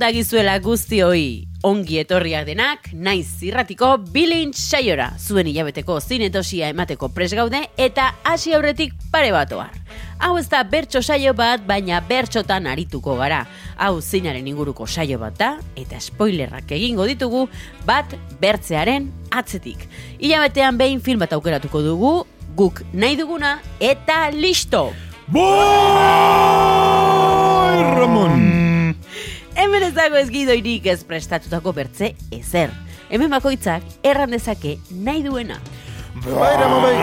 Dagizuela guzti hoi, ongi etorriak denak, naiz zirratiko bilintz saiora, zuen hilabeteko zinetosia emateko pres gaude eta hasi aurretik pare bat ohar. Hau ez da bertso saio bat, baina bertxotan arituko gara. Hau zinaren inguruko saio bat da, eta spoilerrak egingo ditugu, bat bertzearen atzetik. Hilabetean behin film bat aukeratuko dugu, guk nahi duguna, eta listo! Boy Ramon! Hemen ez dago ez gidoirik ez prestatutako bertze ezer. Hemen bakoitzak erran dezake nahi duena. Bai, bai.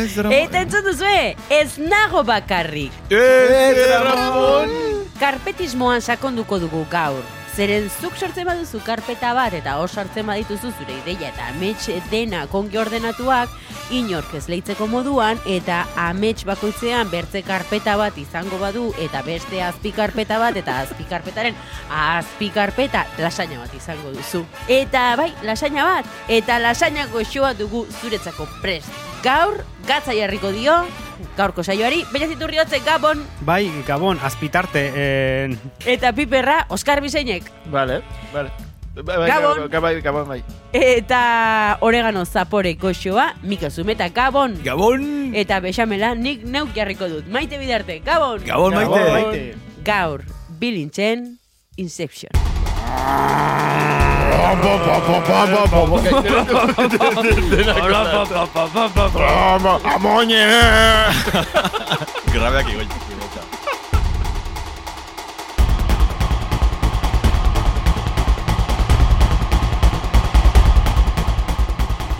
Ez, Ramon. Eta entzun duzue, ez nago bakarrik. Ez, Ramon. Karpetismoan sakonduko dugu gaur. Zeren zuk sortzen baduzu karpeta bat eta hor sartzen badituzu zure ideia eta amets dena kongi ordenatuak, inork ez leitzeko moduan eta amets bakoitzean bertze karpeta bat izango badu eta beste azpi karpeta bat eta azpi karpetaren azpi karpeta lasaina bat izango duzu. Eta bai, lasaina bat, eta lasaina goxoa dugu zuretzako prest. Gaur, gatza jarriko dio, gaurko saioari, baina ziturri hotze Gabon Bai, Gabon, azpitarte, eh, eta Piperra Oskar Biseinek. Vale, vale. Bai, bai, Gabon. Gabon, Gabon, bai. Eta oregano zapore goxoa, Mika Zumeta Gabon. Gabon! Eta bexamela nik neuk jarriko dut. Maite bidarte, Gabon. Gabon, maite! Maite. Gaur, bilintzen, Inception. Amoñe! Grabeak igoi.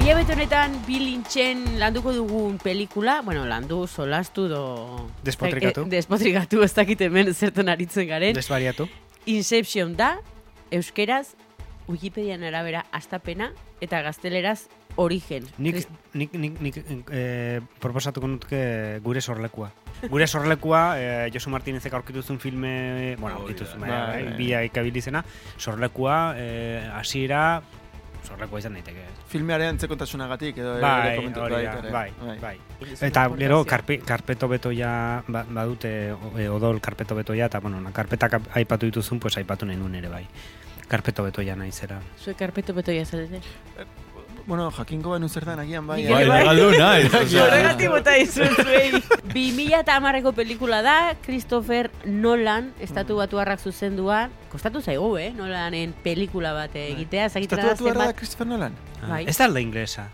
Ilabete honetan bilintzen landuko dugun pelikula, bueno, landu, solastu do... Despotrikatu. Eh, despotrikatu, ez dakit hemen zertan aritzen garen. desbariatu. Inception da, euskeraz, Wikipedian arabera astapena, eta gazteleraz origen. Nik, nik, nik, nik eh, proposatuko nutke gure sorlekua. Gure sorlekua, eh, Josu Martinezek aurkitu zuen filme, bueno, aurkitu zuen, Bai, bai, bai. bila ikabilizena, sorlekua, eh, hasiera, sorlekua izan daiteke. Filmearen antzekontasunagatik edo Bai, hori da, baita ere. bai, bai. Eta gero karpe, karpeto betoia ba, badute e, odol karpeto betoia eta bueno, na, karpetak aipatu dituzun, pues aipatu nahi nuen ere bai. Karpeto betoia naizera. Zuek karpeto betoia zarete. Bueno, jakingo benu zer den agian bai. Bai, ere bai. legaldu naiz. osea. Horregatik bota izun zuei. 2000 eta amarreko pelikula da, Christopher Nolan, estatu batuarrak zuzendua, kostatu zaigu, eh, Nolanen pelikula bat egitea, da Estatu da zenbat. Christopher Nolan? Bai. Ez da alda inglesa.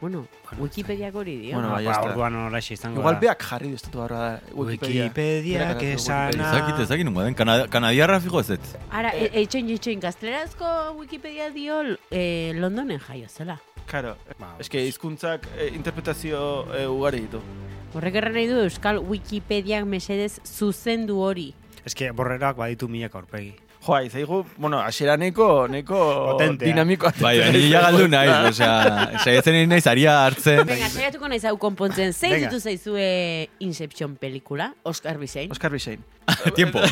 Bueno, Bueno, Wikipediak hori dio. Bueno, bai, ba, está. orduan horrexe izango Igual beak jarri du estatu barra da Wikipedia. Wikipediak esana- Wikipedia. Ezakit, ezakit nungo den, Kana- kanadiarra fijo ez ez. Ara, e, eitxoin, eitxoin, gaztelerazko Wikipedia dio eh, Londonen jaio zela. Claro, Ba, eske hizkuntzak eh, interpretazio eh, ugari ditu. Horrek erran nahi du Euskal Wikipediak mesedez zuzendu hori. Eske borrerak baditu milaka aurpegi. Joa, izaigu, bueno, asiera neko, neko Potentea. dinamikoa. Bai, bai, ni ja galdu naiz, osea, saiatzen egin naiz aria hartzen. Venga, saiatuko naiz hau konpontzen. Zein Venga. ditu zaizue Inception pelikula? Oscar Bisein? Oscar Bisein. Tiempo.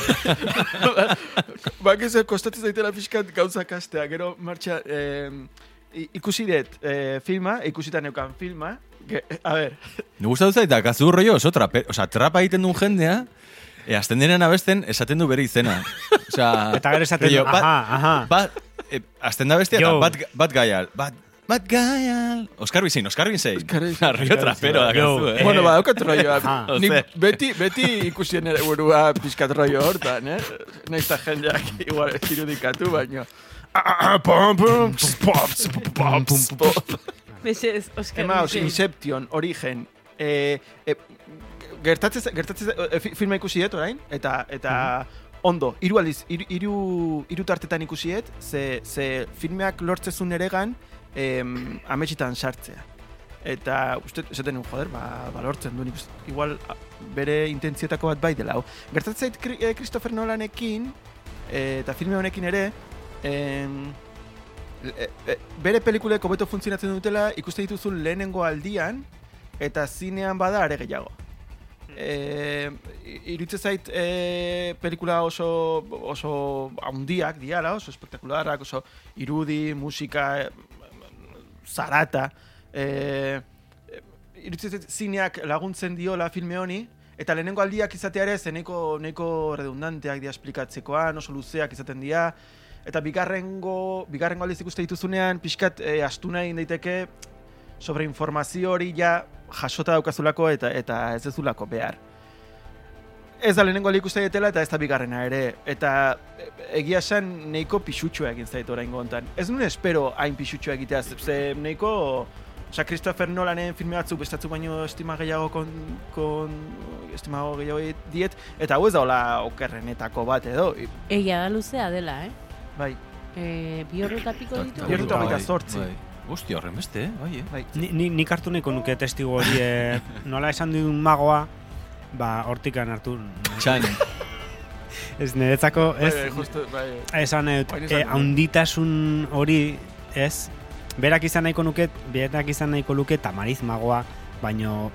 Bak ez kostatzen zaitela pixkat gauza kastea, gero martxa, eh, ikusi dut eh, filma, ikusitan neukan filma, ge, a ber, Ni gustatu zait, da, kazu rollo oso trape, osea, trapa egiten duen jendea, e, azten denean abesten, esaten du bere izena. Osea, Eta gero esaten du, aha, aha. Bat, e, azten da bestia, eta bat, bat gaial, bat, bat gaial. Oskar Bizein, Oskar Bizein. Oscar Bizein. Arrio trapero da Yo. kazu, eh? bueno, ba, daukat rolloa. Aha. Ni beti, beti ikusien ere burua pixkat rollo hortan, eh? Naiz ta jendeak igual ez irudikatu, baino. Ah, pum, pum, pop, pop, pop. Mesedez, Oscar Ema, os, Bisein. Inception, Origen, eh, eh, gertatzen, gertatzen, eh, fi- filma ikusi dut orain, eta, eta ondo, hiru aldiz, hiru, hiru, tartetan ikusi dut, ze, ze filmeak lortzezun eregan, em, ametxitan sartzea. eta uste, esaten nuen, joder, ba, balortzen du, nik igual bere intentziotako bat bai dela. hau. Gertatzen zait eh, Christopher Nolanekin, eh, eta filme honekin ere, em, e, e, bere pelikulek hobeto funtzionatzen dutela ikuste dituzu lehenengo aldian, eta zinean bada are gehiago. E, irutze zait e, pelikula oso oso haundiak diala, oso espektakularrak, oso irudi, musika, zarata. E, irutze zait zineak laguntzen diola filme honi, eta lehenengo aldiak izatea ere, ze nahiko, nahiko redundanteak dia esplikatzekoan, oso luzeak izaten dira, eta bigarrengo, bigarrengo aldiz ikuste dituzunean, pixkat e, astuna egin daiteke, sobre informazio hori ja jasota daukazulako eta eta ez dezulako behar. Ez da lehenengo aldi ikuste dietela eta ez da bigarrena ere. Eta egia esan neiko pixutxua egin zait oraingo hontan. Ez nuen espero hain pixutxua egitea, ze- neiko... Osa, Christopher Nolanen filme batzuk bestatzuk baino estima gehiago kon, kon estima gehiago diet, eta hau ez da hola okerrenetako bat edo, Egia da luzea dela, eh? bai, E, bi ordu eta piko ditu? Bi hogeita Bai, zortzi. bai. Hostia, horren beste, eh? bai, eh? bai. Ni, ni, nik hartu nahiko nuke testigo hori, eh, nola esan duen magoa, ba, hortikan hartu. Txan, Ez niretzako, ez, Bai, justo, bai. esan Orain e, haunditasun hori, ez, berak izan nahiko nuke, berak izan nahiko luke tamariz magoa, baino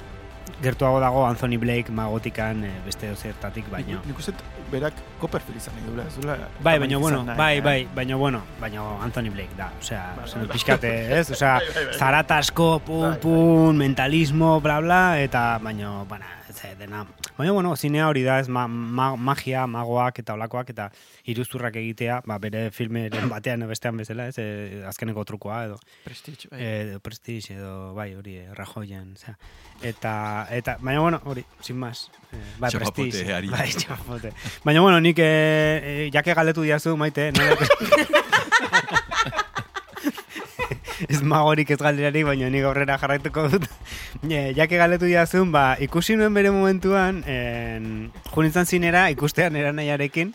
gertuago dago Anthony Blake magotikan eh, beste dozertatik, baino. Nik, uste berak Copperfield izan nahi duela, ez duela... Bai, baina bueno, bai, eh? bai, baina bueno, baina Anthony Blake da, osea, Bai, bai, bai, bai. pixkate, ez? Osea, Bai, bai, bai. zaratasko, pum, pum, mentalismo, bla, bla, eta baina, bana, ez dena. Baina, bueno, zinea hori da, ez, ma, ma, magia, magoak eta olakoak, eta iruzurrak egitea, ba, bere filmeren batean bestean bezala, ez, e, azkeneko trukoa, edo, Prestige, bai. edo Prestige, edo, bai, hori, eh, Rajoyan, osea. Eta, eta, baina, bueno, hori, sin más. Eh, bai, Prestige. ari. Bai, txapapote. Baina, bueno, nik, eh, eh, jake galetu diazu, maite, nola, ez magorik ez galderarik, baina nik aurrera jarraituko dut. E, jake galetu diazun, ba, ikusi nuen bere momentuan, en, junitzen zinera, ikustean eranaiarekin,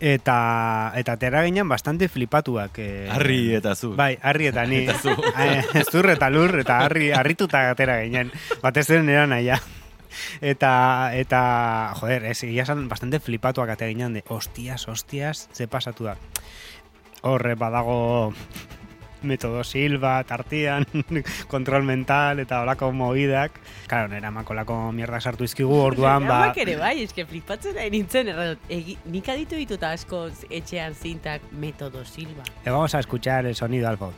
eta eta atera ginen bastante flipatuak. Eh, Harri eta zu. Bai, harri eta ni. Eta zu. Eh, zur eta lur, eta harri, harrituta atera ginen. Batez ere nera naia. Eta, eta, joder, ez, egia bastante flipatuak atera ginen, de, hostias, hostias, ze pasatu da. Horre, badago metodo silba, tartian, kontrol mental eta olako mogidak. Claro, nera makolako mierda sartu izkigu, orduan, ba... Amak ere bai, eske flipatzen nahi nintzen, egi, nik aditu dituta asko etxean zintak metodo silba. E vamos a escuchar el sonido algo.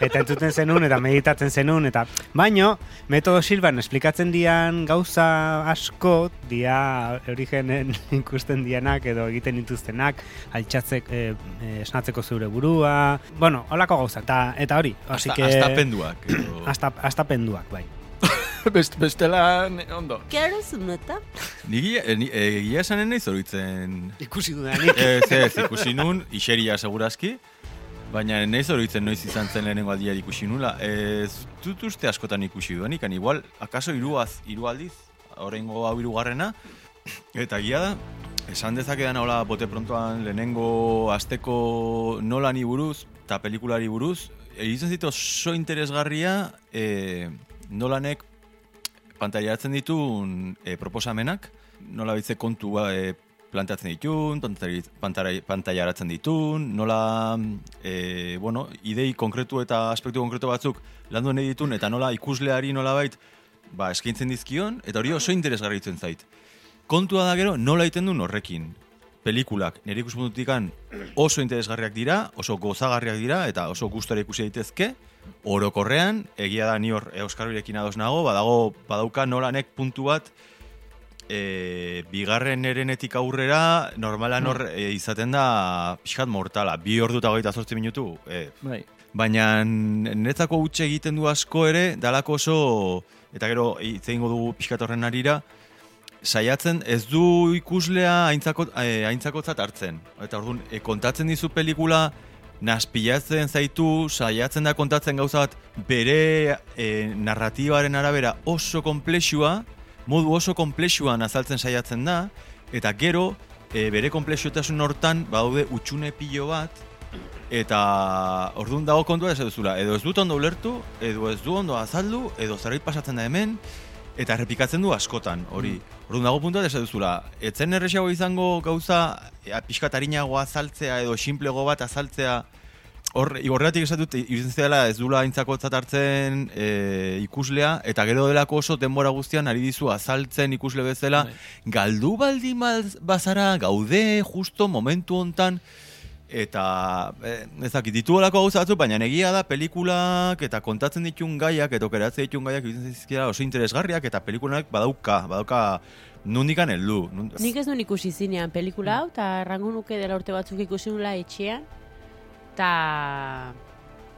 Eta entzuten zenun, eta meditatzen zenun, eta... Baino, metodo silban esplikatzen dian gauza asko, dia origenen ikusten dianak edo egiten dituztenak, altxatzek, eh, esnatzeko zure buru, burua, bueno, holako gauza, eta, eta hori, así Hasta, que... hasta penduak. Hasta, hasta penduak, bai. Best, bestela, ondo. Kero zuneta? Ni egia- ni- egia esanen nahi zoritzen... Ikusi dudanik. Ez, ez, ikusi nun, iseria segurazki, baina nahi zoritzen noiz izan zen lehenengo aldia ikusi nula. Ez dut uste askotan ikusi duenik, kan igual, akaso iruaz, hiru aldiz, horrengo hau irugarrena, eta gia da, esan dezakedan hola bote prontoan lehenengo asteko nolani buruz, eta pelikulari buruz, egiten zit oso interesgarria e, nolanek pantailatzen ditun e, proposamenak, nola bitze kontua e, planteatzen ditun, pantailaratzen ditun, nola e, bueno, idei konkretu eta aspektu konkretu batzuk landu nahi ditun, eta nola ikusleari nolabait ba, eskaintzen dizkion, eta hori oso interesgarri itzen zait. Kontua da gero, nola egiten duen horrekin. Pelikulak, nire ikuspuntutikan oso interesgarriak dira, oso gozagarriak dira, eta oso gustora ikusi daitezke, orokorrean, egia da ni hor Euskal Birekin ados nago, badago, badauka nolanek puntu bat, e, bigarren erenetik aurrera, normalan hor e, izaten da pixkat mortala, bi ordu eta hogeita zortzi minutu, e, Bai. baina niretzako utxe egiten du asko ere, dalako oso, eta gero hitz egingo dugu pixkat horren arira, saiatzen ez du ikuslea aintzako, eh, aintzakotzat hartzen. Eta orduan, e, kontatzen dizu pelikula, naspilatzen zaitu, saiatzen da kontatzen gauza bat bere e, narratibaren arabera oso komplexua, modu oso komplexuan azaltzen saiatzen da, eta gero, e, bere komplexutasun hortan, badaude utxune pilo bat, Eta orduan dago kontua ez duzula, edo ez dut ondo ulertu, edo ez du ondo azaldu, edo zerbait pasatzen da hemen, eta errepikatzen du askotan, hori. Orduan dago puntua ez duzula, etzen erresiago izango gauza, ea, pixkat harinagoa azaltzea, edo sinplego bat azaltzea, Hor, horregatik esatut, iruditzen zidala ez dula aintzakotzat hartzen e, ikuslea, eta gero delako oso denbora guztian ari dizu azaltzen ikusle bezala, galdu baldin baz- bazara, gaude, justo, momentu hontan, eta e, ez dakit, ditu olako gauza batzuk, baina egia da pelikulak eta kontatzen ditun gaiak, eta okeratzen ditun gaiak zizkiela oso interesgarriak, eta pelikunak badauka, badauka nundikan heldu. Nun- Nik ez duen ikusi zinean pelikula hau, eta errango nuke dela urte batzuk ikusi nula etxean, eta...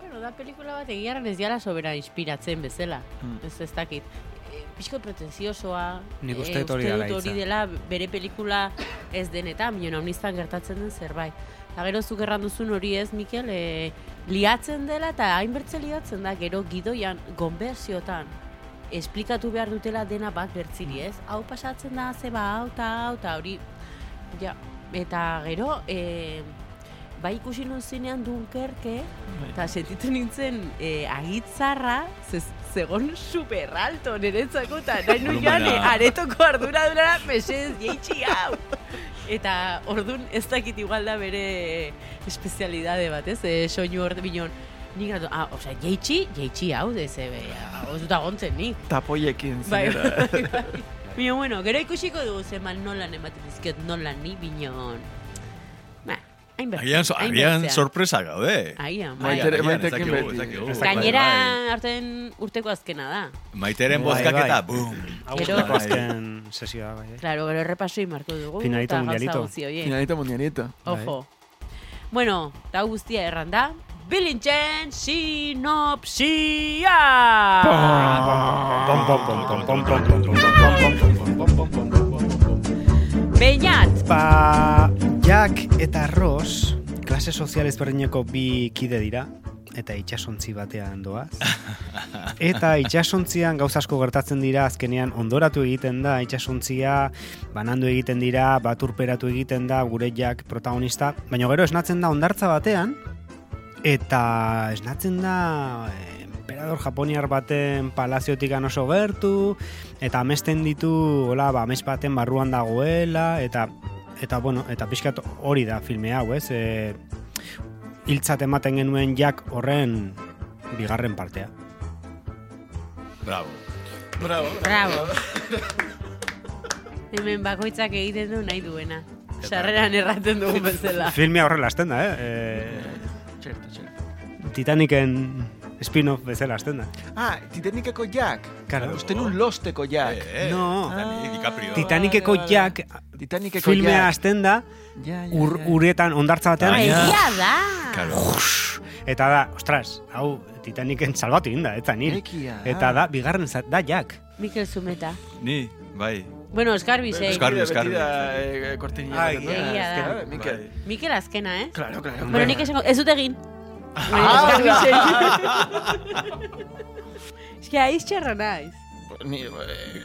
Bueno, da pelikula bat egiaren ez diala sobera inspiratzen bezala. Hmm. Ez ez dakit. E, Pixko pretenziosoa, Nik e, uste dut hori dela dut hori dela bere pelikula ez denetan, milion gertatzen den zerbait. Eta gero zuk erran duzun hori ez, Mikel, e, liatzen dela eta hainbertze liatzen da, gero gidoian, gonbertsiotan, esplikatu behar dutela dena bat bertziri, ez? Hau pasatzen da, zeba, hau, eta hau, eta hori, ja, eta gero, e, bai ikusi nun zinean Dunkerke, eta sentitu nintzen e, agitzarra, ze, zegon super alto niretzako, eta nahi nu joan e, Volumena. aretoko ardura durara, mesedez, jeitxi hau! Eta ordun ez dakit igual da bere espezialidade bat, ez? E, soinu hor binon. Nik gatu, ah, osea, jeitxi, jeitxi hau, de ze, hau ez dut agontzen nik. Tapoiekin Bai, zinera. bai, bai. Bino, bueno, gero ikusiko dugu zeman nolan ematen dizkiot nolan ni binon. Ba, hainbertze. Agian, so, agian hainbertzean. sorpresa gaude. Agian, Bai, bai. Maitere- Agian, maitekin ez dakigu, beti. ez dakigu. Ez dakigu. Gainera, Bai. arten urteko azkena da. Maiteren Bai, bozkaketa, bai. bum. Gero- Agusteko azken sesioa, bai. eh? Claro, gero errepasoi marko dugu. Finalito eta gauza mundialito. guzti horiek. Finalito mundialito. Ojo. Bueno, eta hau guztia erran da. Bilintzen sinopsia! Pom, pom, pom, pom, pom, pom, pom, pom, pom, pom, pom. Beñat! Ba, Jack eta Ross, klase sozial ezberdineko bi kide dira, eta itxasontzi batean doaz. Eta itxasontzian gauza asko gertatzen dira, azkenean ondoratu egiten da, itxasontzia banandu egiten dira, baturperatu egiten da, gure Jack protagonista, baina gero esnatzen da ondartza batean, eta esnatzen da eh, emperador japoniar baten palaziotik oso gertu, eta amesten ditu, hola, ba, amez baten barruan dagoela, eta eta bueno, eta pixkat hori da filme hau, ez? E, hiltzat ematen genuen jak horren bigarren partea. Bravo. Bravo. Bravo! Hemen bakoitzak egiten du nahi duena. Sarreran erraten dugu bezala. Filmea horrela hasten da, eh? Txerto, txerto. e, Titaniken spin-off bezala hasten da. Ah, Titaniceko Jack. Claro. Uste nun losteko Jack. Eh, eh. No. Dani, DiCaprio. Titanikeko vale, vale. jak Titaniceko filmea Jack. hasten da Ja, ja, ur, ja. uretan ondartza batean Egia da! Claro. eta da, ostras, hau Titaniken salbatu egin da, eta nil. Ekia. Eta da, bigarren zat, da jak. Mikel Zumeta. Ni, bai. Bueno, Beti Eskarbi. da, eh, kortinilla. Ai, baten, egia da. Azkena, Mikel. Bai. Mikel azkena, ez? Claro, claro. Bueno, nik esango, ez dut egin. Ah, Eskarbi zei. Ez que aiz txarra naiz ni, eh,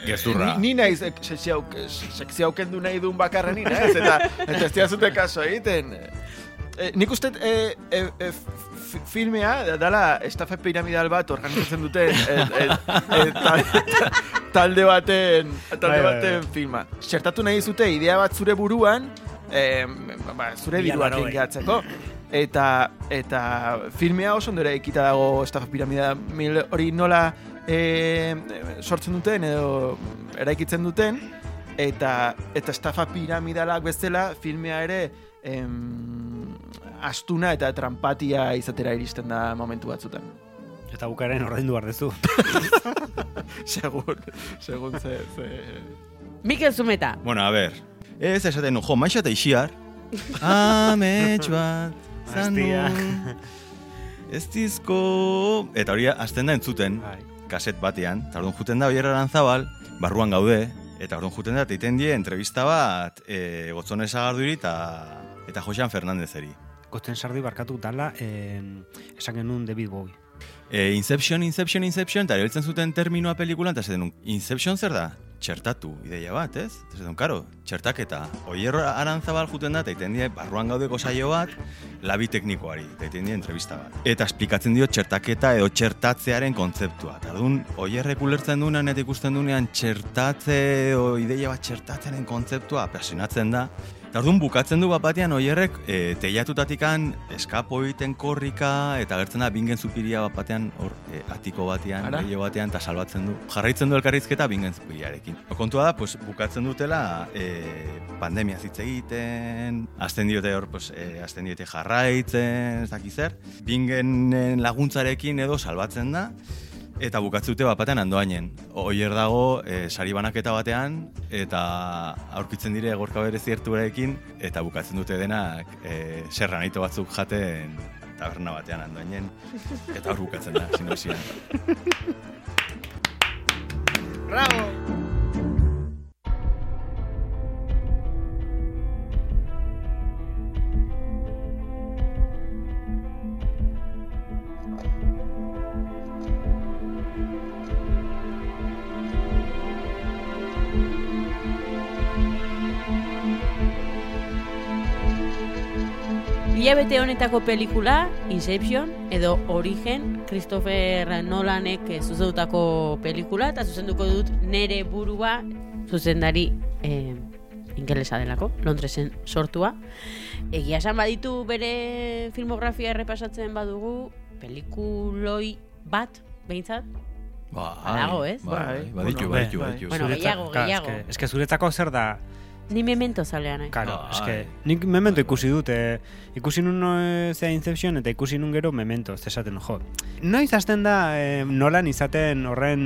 Gezurra. Ni, ni naiz eh, sekzia aukendu nahi duen bakarra ni naiz, eta, eta ez diazute kaso egiten. E, nik uste e, e, e, filmea, dala estafe piramidal bat organizatzen dute talde baten, talde bai, bai, baten bai. filma. Zertatu nahi zute idea bat zure buruan, e, ba, zure diruak ingiatzeko. Eta, eta filmea oso ondore ikita dago estafa piramidal hori nola e, sortzen duten edo eraikitzen duten eta eta estafa piramidalak bezala filmea ere em, astuna eta trampatia izatera iristen da momentu batzutan. Eta bukaren ordaindu behar dezu. segun, segun ze, ze... Mikel Zumeta. Bueno, a ver. Ez esaten, jo, maixa eta ixiar. Amets bat. Zanun. Ez dizko... Eta hori azten da entzuten, Bai. Kaset batean. Eta orduan juten da Oier Arantzabal, barruan gaude. Eta orduan juten da, teiten die entrevista bat e, Gotzone Sagarduri eta, eta Josean Fernandezeri. Gotzen sardi barkatu dala, eh, esan genuen David Bowie. E, Inception, Inception, Inception, eta erabiltzen zuten terminoa pelikulan, eta nun, Inception zer da? Txertatu ideia bat, ez? Dut, karo, txertaketa. Oier arantzabal juten da, eta iten die, barruan gaudeko saio bat, labi teknikoari, eta iten die entrevista bat. Eta esplikatzen dio txertaketa edo txertatzearen kontzeptua. Eta dun, oierrek ulertzen duenan eta ikusten duenean txertatze o ideia bat txertatzearen kontzeptua apasionatzen da. Eta orduan bukatzen du bat batean oierrek e, teiatutatikan eskapo egiten korrika eta gertzen da bingen zupiria bat batean hor e, atiko batean, gehiago batean eta salbatzen du. Jarraitzen du elkarrizketa bingen zupiriarekin. Kontua da, pues, bukatzen dutela e, pandemia hitz egiten, azten diote hor, pues, e, azten diote jarraitzen, ez dakiz zer. Bingenen laguntzarekin edo salbatzen da, Eta bukatzute bat batean andoainen. Oier dago, e, sari banaketa batean, eta aurkitzen dire gorka bere ziertuarekin, eta bukatzen dute denak e, serranito batzuk jaten taberna batean andoainen. Eta hor bukatzen da, sinopsian. Hilabete honetako pelikula, Inception, edo Origen, Christopher Nolanek eh, zuzendutako pelikula, eta zuzenduko dut nere burua zuzendari eh, ingelesa delako, Londresen sortua. Egia esan baditu bere filmografia errepasatzen badugu, pelikuloi bat, behintzat, Bai, Badago, ez? Bai, Bai. baditu, Bueno, baditu, bai, baditu. Bueno, Zuretzako- gehiago, Claro, gehiago. eske- ni memento zalea nahi. Karo, Bai. eske, nik memento ikusi dut, eh, ikusi nun eh, zea Inception eta ikusi nun gero memento, ez esaten, jo. Noiz hasten da eh, nolan izaten horren,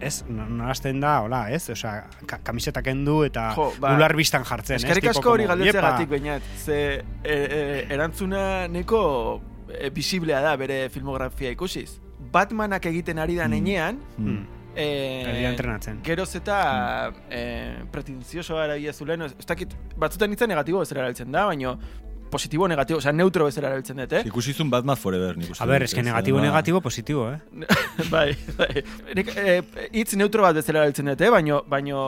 ez, no- nola hasten da, hola, ez? Osea, ka kamiseta kendu eta Jo, ba, bular bistan jartzen, ez? Eskerrik asko hori como, galdetzeagatik "Iepa". bainat, ze e, e, erantzuna neko e, visiblea da bere filmografia ikusiz. Batmanak egiten ari da Mm. nenean, Hmm, e, da entrenatzen. geroz eta e, pretenziosoa erabila zulen, ez dakit, batzutan hitza negatibo bezala erabiltzen da, baina positibo negatibo, osea neutro bezala erabiltzen dut, eh? Ikusizun Batman Forever, nik uste A ber, eske negatibo, ba, negatibo, positibo, eh? bai, bai. Nik, eh, hitz neutro bat bezala erabiltzen dut, eh? baino, baino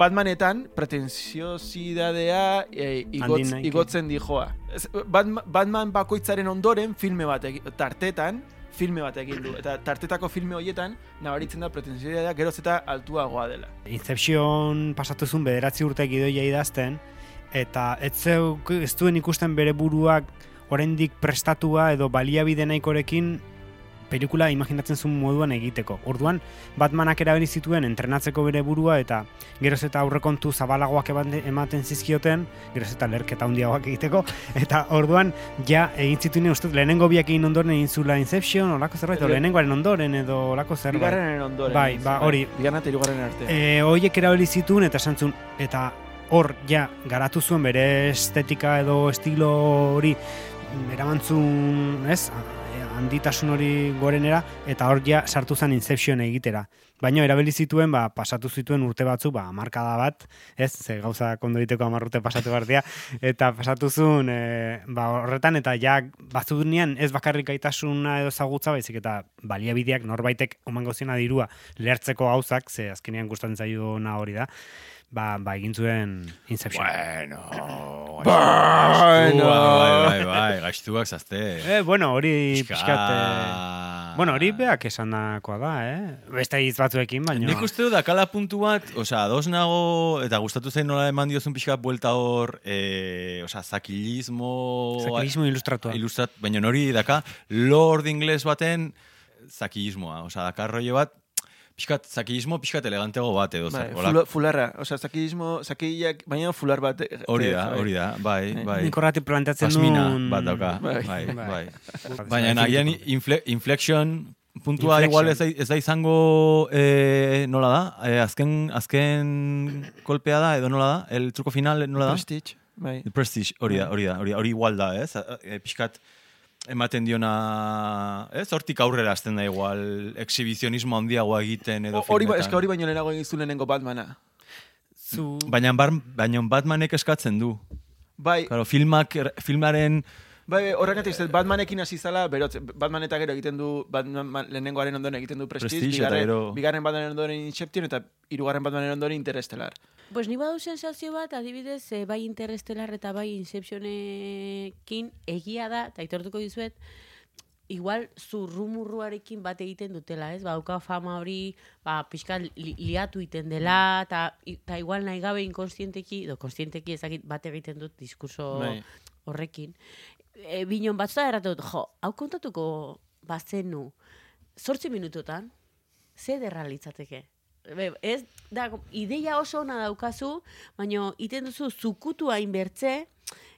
Batmanetan pretentziosidadea eh, igotz, Handin nahi. igotzen dijoa. Batman, Batman bakoitzaren ondoren filme bat tartetan filme bat egin du. Eta tartetako filme horietan nabaritzen da pretentziosidadea geroz eta altuagoa dela. Inception pasatuzun bederatzi urte gidoia idazten, eta ez, zeuk, ez duen ikusten bere buruak oraindik prestatua edo baliabide nahikorekin pelikula imaginatzen zuen moduan egiteko. Orduan, Batmanak erabili zituen entrenatzeko bere burua eta geroz eta aurrekontu zabalagoak ematen zizkioten, geroz eta lerketa handiagoak egiteko, eta orduan ja egin zituen uste lehenengo biak egin ondoren egin zula Inception, olako zerbait, o Le- lehenengoaren ondoren edo olako zerbait. Bigarrenen ondoren. Bai, ba, hori. Bigarren eta hirugarren arte. E, hoiek erabili zituen eta esan eta hor ja garatu zuen bere estetika edo estilo hori eramantzun, ez, handitasun hori gorenera, eta hor ja sartu zen Inception egitera. Baina erabili zituen, ba, pasatu zituen urte batzu, ba, markada bat, ez, ze gauza kondo egiteko hamar urte pasatu behar dira, eta pasatu zuen, e, ba, horretan, eta ja, batzunean ez bakarrik gaitasuna edo zagutza, baizik eta baliabideak norbaitek omango ziona dirua lertzeko gauzak, ze azkenean gustatzen zaiona hori da, ba, ba egin zuen Inception. Bueno, Bueno. Bai, bai, bai, gaiztuak zazte. Eh, bueno, hori Pixkat. pixkat... Eh, bueno, hori beak esandakoa da, eh? Beste hitz batzuekin, baina... Nik uste dut dakala puntu bat, osea, ados nago, eta gustatu zain nola eman diozun pixka buelta hor, e, osea, zakilismo... Zakilismo ilustratua. Ilustrat, baina hori daka, lord ingles baten zakilismoa, osea, daka rollo bat, pixkat, zakilismo pixkat eleganteago bat edo. Bai, hola- fulo- fularra, osea, zakidismo, zakillak, baina fular bat. eh, Hori da, bai. hori da, bai, Bai. bai. Nik horretik planteatzen Pasmina nuen... bat dauka, Bai. bai, Bai. bai. Baina nahian infle, inflection puntua Inflection. igual ez ez da izango eh, nola da, eh, azken, azken kolpea da, edo nola da, el truko final nola da? Prestige, bai. The Prestige, hori da, hori da, hori, da, hori igual da, ez? E, pixkat ematen diona, ez? Hortik aurrera azten da igual, exhibizionismo handiagoa egiten edo Hori, ba- filmetan. eska hori baino lehenago egin zuen lehenengo Batmana. Zu... Baina, bar, baina Batmanek eskatzen du. Bai, Claro, filmak, filmaren Bai, horregatik dut, Batmanekin hasi zala, berotz, Batman eta gero egiten du, Batman lehenengoaren ondoren egiten du Prestige, Prestige bigarren, gero- bigarren Batmanen ondoren Inception eta hirugarren Batmanen ondoren Interestelar. Pues ni badu sensazio bat, adibidez, eh, bai Interestelar eta bai Inceptionekin egia da, eta aitortuko dizuet, igual zurrumurruarekin bat egiten dutela, ez? Bauka fama hori, ba, pixka li, liatu iten dela, eta igual nahi gabe inkonstienteki, edo konstienteki ezakit bat egiten dut diskurso Bai. horrekin. E, binon batzuta erratu dut, jo, hau kontatuko bazenu, sortzi minututan, ze derra litzateke? Ez, da, ideia oso ona daukazu, baina iten duzu zukutua inbertze,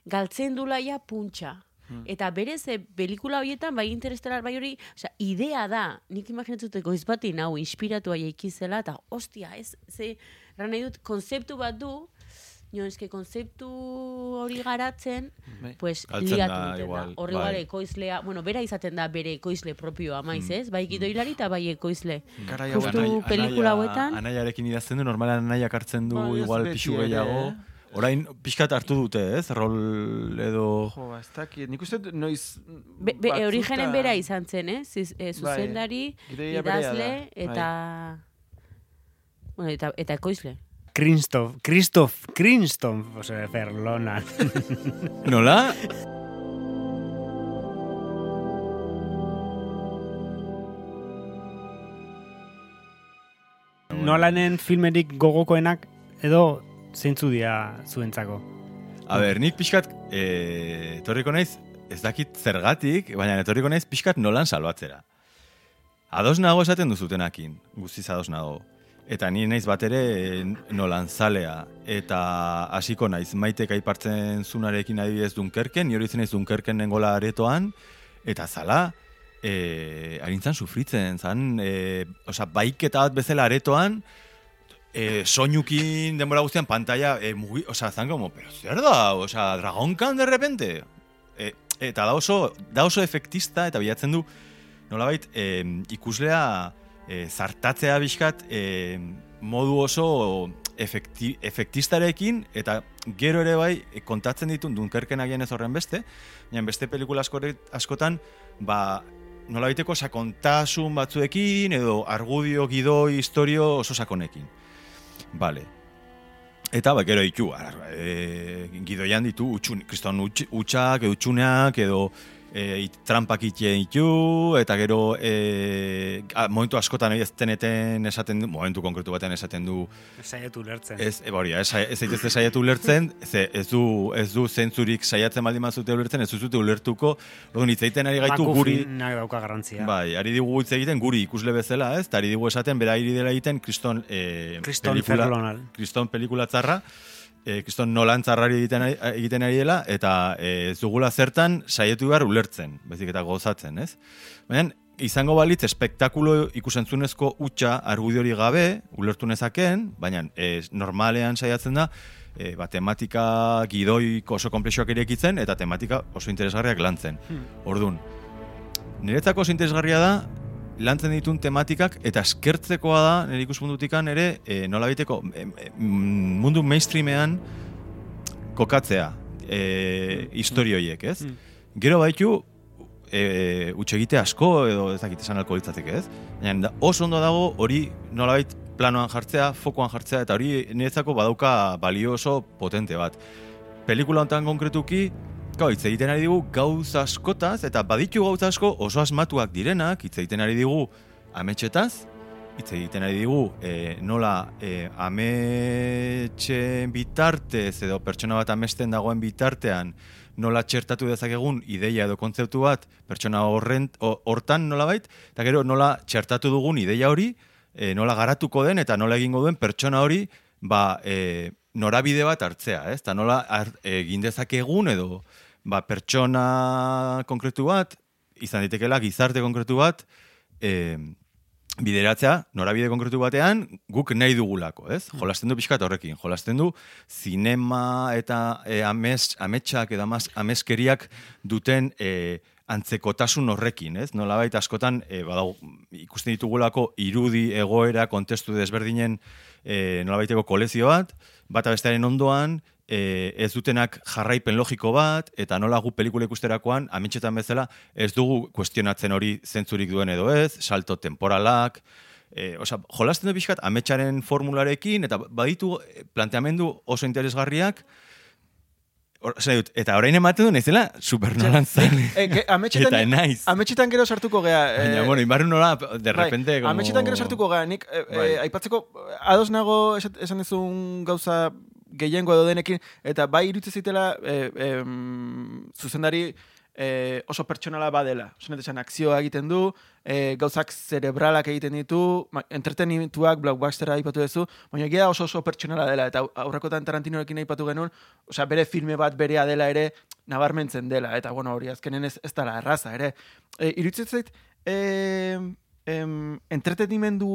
galtzen dula ja puntxa. Eta berez, e, pelikula horietan, bai interestelar, bai hori, osea, idea da, nik imaginatzute goiz bati nau inspiratua jaikizela, eta ostia, ez, ze, nahi dut, konzeptu bat du, Jo, eske konzeptu hori garatzen, Bai. pues Galtzen liatu da, egiten da. igual, Hor bai. igual ekoizlea, bueno, bera izaten da bere ekoizle propioa maiz, ez? Bai gidoilari eta bai ekoizle. Garai Justu hauetan. pelikula hauetan. Anaiarekin idazten du, normalan anaiak hartzen du Ba, ez igual pixu gehiago. eh? Orain pixkat hartu dute, ez? Rol edo... Jo, ez dakit, nik uste noiz... Be, be, batzutan- origenen bera izan zen, eh? Ziz, eh, Bai, zuzendari, idazle, bai. eta... Bueno, eta, eta ekoizle. Kristof, Kristof, Kristof, ose, Ferlona. Nola? Nolanen filmerik gogokoenak edo zeintzu dira zuentzako. A ber, nik pixkat, e, etorriko naiz, ez dakit zergatik, baina etorriko naiz pixkat nolan salbatzera. Ados nago esaten duzutenakin, guztiz ados nago. Eta ni naiz bat ere e, nolan zalea. Eta hasiko naiz, maitek aipartzen zunarekin adibidez Dunkerken, ni hori zen naiz Dunkerken nengola aretoan, eta zala, e, harintzan sufritzen, zan, e, oza, baiketa bat bezala aretoan, e, soinukin denbora guztian pantalla, e, mugi, oza, zan como, pero zer da, oza, dragonkan de repente? E, eta da oso, da oso efektista eta bilatzen du, nolabait, e, ikuslea e, zartatzea bizkat e, modu oso efekti, efektistarekin eta gero ere bai e, kontatzen ditu Dunkerken agian ez horren beste, baina beste pelikula askotan ba, nolabaiteko sakontasun batzuekin edo argudio, gidoi, historio oso sakonekin. Vale. Eta ba, gero ditu, e, gidoian ditu, utxun, kriston utx, utxak, utxuneak, edo e, trampak itien ditu, eta gero e, a, momentu askotan ez teneten esaten du, momentu konkretu batean esaten du, Saiatu lertzen. ez, e, hori, ez, ez zaitezte saiatu ulertzen, ze, ez du, ez du zentzurik saiatzen baldin mazute ulertzen, ez duzute ulertuko, orduan hitz egiten ari gaitu guri, Makufinak dauka garrantzia. Bai, ari digu hitz egiten guri ikusle bezala, ez? Eta ari digu esaten bera ari dela egiten kriston eh, Kriston pelikula, kriston pelikula txarra, eh, kriston nolan txarrari egiten, ari- egiten ari dela, eta eh, ez dugula zertan saietu behar ulertzen, bezik eta gozatzen, ez? Baina, izango balitz espektakulo ikusentzunezko utxa argudiori gabe, ulertu nezaken, baina eh, normalean saiatzen da, e, ba, tematika gidoik oso komplexoak irekitzen, eta tematika oso interesgarriak lantzen. Ordun, Niretzako oso interesgarria da, lantzen ditun tematikak, eta eskertzekoa da, nire ikuspuntutikan ere, e, nola biteko, mundu mainstreamean kokatzea, e, historioiek, ez? Gero baitu, e, utxegite asko, edo ez dakit esan alko litzateke, ez? Baina oso ondo dago hori nolabait planoan jartzea, fokoan jartzea, eta hori niretzako badauka balio oso potente bat. Pelikula honetan konkretuki, Gau, hitz egiten ari digu gauz askotaz, eta baditu gauz asko oso asmatuak direnak, hitz egiten ari digu ametxetaz, hitz egiten ari digu e, nola e, ametxen bitartez edo pertsona bat amesten dagoen bitartean nola txertatu dezakegun ideia edo kontzeptu bat pertsona horren, ho- hortan nolabait, eta gero nola txertatu dugun ideia hori, e, nola garatuko den eta nola egingo duen pertsona hori ba, e, norabide bat hartzea, ez? Eta nola egin dezakegun edo ba, pertsona konkretu bat, izan daitekela gizarte konkretu bat, e, bideratzea, norabide konkretu batean, guk nahi dugulako, ez? Jolasten du pixkat horrekin, jolasten du zinema eta e, ames, ametsak edo ameskeriak duten e, antzekotasun horrekin, ez? Nolabait askotan e, badau, ikusten ditugulako irudi egoera kontestu desberdinen e, nolabaiteko kolezio bat, bata bestearen ondoan, e, ez dutenak jarraipen logiko bat, eta nola gu pelikula ikusterakoan, ametxetan bezala, ez dugu kuestionatzen hori zentzurik duen edo ez, salto temporalak, e, osa, jolasten du pixkat ametxaren formularekin, eta baditu eh, planteamendu oso interesgarriak, Or, osea, dut, eta orain ematen du naizela supernolan zale. E, Eta naiz. ametxetan gero sartuko gea. Baina, eh, bueno, imarru nola, de repente... Bai, como... ametxetan gero sartuko gara, nik Bai. eh, aipatzeko, ados nago esan, duzun gauza gehiengo edo denekin, eta bai irutze zitela eh, em, zuzendari eh, oso pertsonala badela. Oso esan akzioa egiten du, eh, gauzak zerebralak egiten ditu, entretenituak, blockbustera aipatu duzu, baina egia oso oso pertsonala dela, eta aurrekotan Tarantinorekin aipatu genuen, osea, bere filme bat berea dela ere, nabarmentzen dela, eta bueno, hori azkenen ez, ez dela erraza, ere. E, iruditzen zait, eh, em, entretenimendu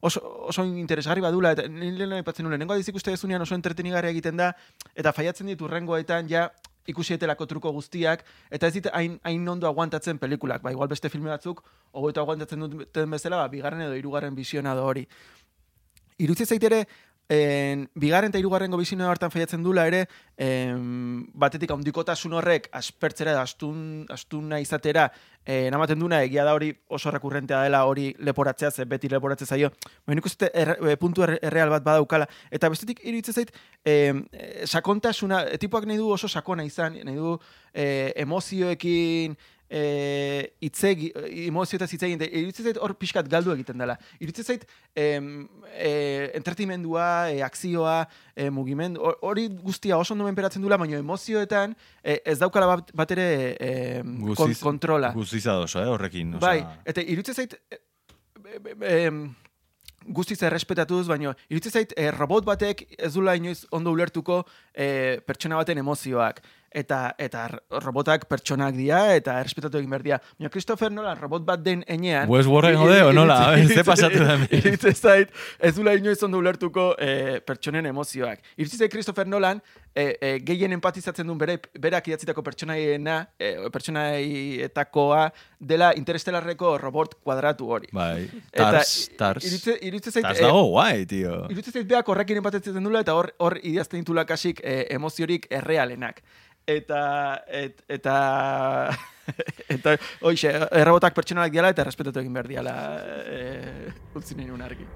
oso, oso interesgarri badula, eta nire aipatzen nuen, lehenengo adizik uste dezunean oso entretenigarria egiten da, eta faiatzen ditu rengoetan ja ikusietelako truko guztiak, eta ez dit hain, hain ondo aguantatzen pelikulak, ba, igual beste filme batzuk, hogeito aguantatzen duten bezala, ba, bigarren edo hirugarren visionado hori. Irutzi zait ere, en, bigarren eta hirugarrengo bizino hartan faiatzen dula ere, em, batetik handikotasun horrek aspertzera da astun, astuna izatera eh, namaten duna egia da hori oso rekurrentea dela hori leporatzea, ze beti leporatzea zaio. Baina nik uste erre- eh, puntu erre- erreal bat badaukala. Eta bestetik iruditzen zait, em, sakontasuna, eh, tipuak nahi du oso sakona izan, nahi du eh, emozioekin, eh, itzegi, emozioetaz hitz egin, iruditzen zait hor pixkat galdu egiten dela. Iruditzen zait, em, eh, entretenimendua, eh, akzioa, eh, mugimendu, hor- hori guztia oso ondo menperatzen dula, baina emozioetan eh, ez daukala bat, bat ere eh, kon, Guztiz- kontrola. Guztiz ados, eh, horrekin. Osea, Bai, eta iruditzen zait, e, e, e, guztiz errespetatuz, baina iruditzen zait eh, robot batek ez dula inoiz ondo ulertuko eh, pertsona baten emozioak. Eta, eta robotak pertsonak dira eta errespetatu egin behar dira. Baina Christopher Nolan robot bat den enean... Westworlden gaude, o nola? Ze pasatu da zait, ez dula inoiz ondo ulertuko eh, pertsonen emozioak. Zait Christopher Nolan eh, eh, gehien empatizatzen duen bere, berak idatzitako pertsonaiena, eh, pertsonaietakoa dela interestelarreko robot kuadratu hori. Bai, Eta tars, tars. Iruditzen, iruditzen zait, Tars eh, dago guai, tio. iruditzen zait beak horrekin empatizatzen dula eta hor, hor idazten ditula kasik eh, emoziorik errealenak. Eta, et, eta, eta, oixe, errobotak pertsonalak diala eta respetatu egin behar diala eh, utzi argi.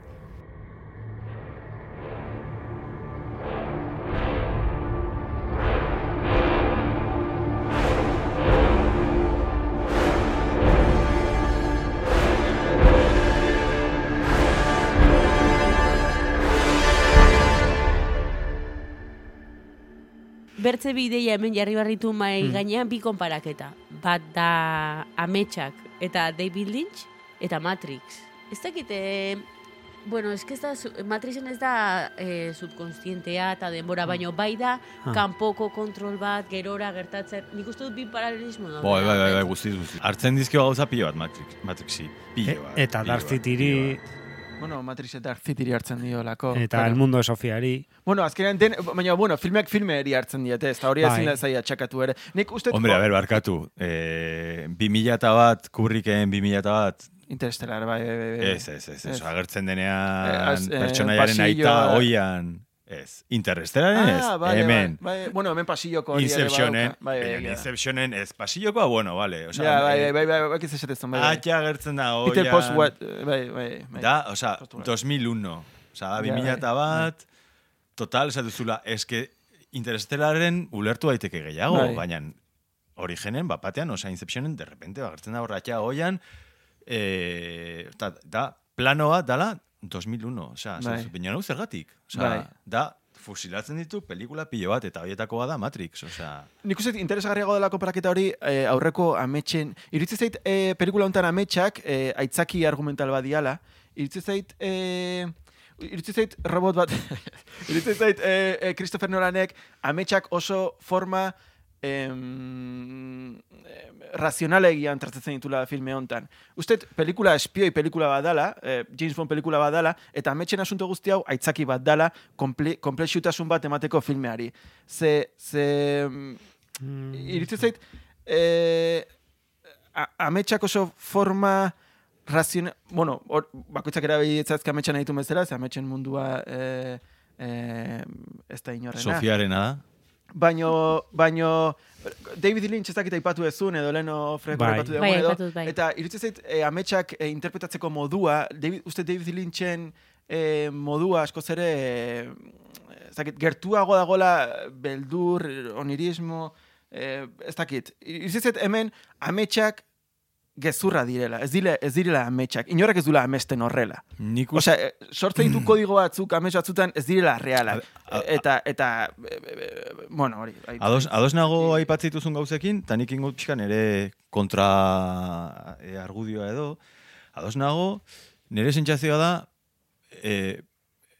Bertze bideia hemen jarri barritu mai gainean bi konparaketa. Bat da ametsak eta David Lynch eta Matrix. Ez dakite, bueno, ez da, Matrixen ez da eh, subkonstientea eta denbora, baino bai da Ah. kanpoko kontrol bat, gerora gertatzen. Nik uste dut bi paralelismo da. Bai, bai, bai, bai, guztiz, guztiz. Hartzen dizkio gauza pilo bat, Matrix, Matrixi. Pilo E- bat. eta pilo Dark bat. Bueno, Matrix eta Dark City hartzen dio lako. eta el mundo de Sofiari. Bueno, azkenean den, baina, bueno, filmeak filmeeri hartzen diete, ez da hori Bai. ezin da zaila txakatu ere. Nik uste... Hombre, a ber, barkatu. Eh, 2000 eta bat, kubriken 2000 eta bat, Interestelar, bai, bai, bai, bai. ez, ez, ez, ez, agertzen Eh, denean, az- eh, pertsonaiaren aita, oian, ez. Interstellaren ez, Ah, vale, hemen. Bai, bai. Bueno, hemen pasilloko hori ere Inceptionen. Bai, bai, baina egia da. Inceptionen ez pasillokoa, bueno, vale. Osea, Ja, bai, eh, bai, bai, bai, bai, bai, esatezen, bai, bai. Atxa agertzen da, oian. Peter Postwet, bai, bai, bai. Da, osea, Postula. 2001. Osea, da, Ja, 2000 eta bat, total, esatu zula, eske Interstellaren ulertu daiteke gehiago, Bai. baina origenen, bapatean, osea, Inceptionen, de repente, agertzen da horratxa oian, eh, da, plano bat dala 2001, osea, Bai. bai. baina nau zergatik, osea, Bai. da, fusilatzen ditu pelikula pilo bat, eta horietakoa da Matrix, osea, Nik uste interesgarriago dela konparaketa hori eh, aurreko ametxen. Iritzi zait eh, pelikula honetan ametxak eh, aitzaki argumental badiala. Iritzi zait... Eh, Iritzi zait robot bat, iritzi zait eh, eh, Christopher Nolanek ametxak oso forma em, em, razionalegian tratatzen ditula filme hontan. Usted pelikula espioi pelikula bat dala, eh, James Bond pelikula bat dala, eta ametxen asunto guzti hau aitzaki bat dala, komple, komplexutasun bat emateko filmeari. Ze, ze, Mm. iritzi zait, eh, a- ametsak oso forma raziona, bueno, hor, bakoitzak erabili etzazke ametsan nahitu bezala, ze ametsen mundua eh, eh, ez da inorrena. Sofiarena da. Baino, baino, David Lynch ez dakit aipatu ezun, edo leno Franco Bai. aipatu dugu, Bai, edo, bai. eta iruditzen zait, e, ametsak e, interpretatzeko modua, David, uste David Lynchen e, modua askoz ere, e, ez dakit, gertuago dagola beldur, onirismo, e, ez dakit. Iruditzen zait hemen ametsak gezurra direla, ez, dile, ez direla ametsak. Inorrak ez dula amesten horrela. Nik uste, Osea, e, sortzen ditu kodigo batzuk, amets batzutan ez direla realak. A- a- Eta, eta, e, e, bueno, hori. bai. Ados, ados nago aipatzituzun gauzekin, eta nik ingo pixkan ere kontra e, argudioa edo. Ados nago, nire sentsazioa da, e,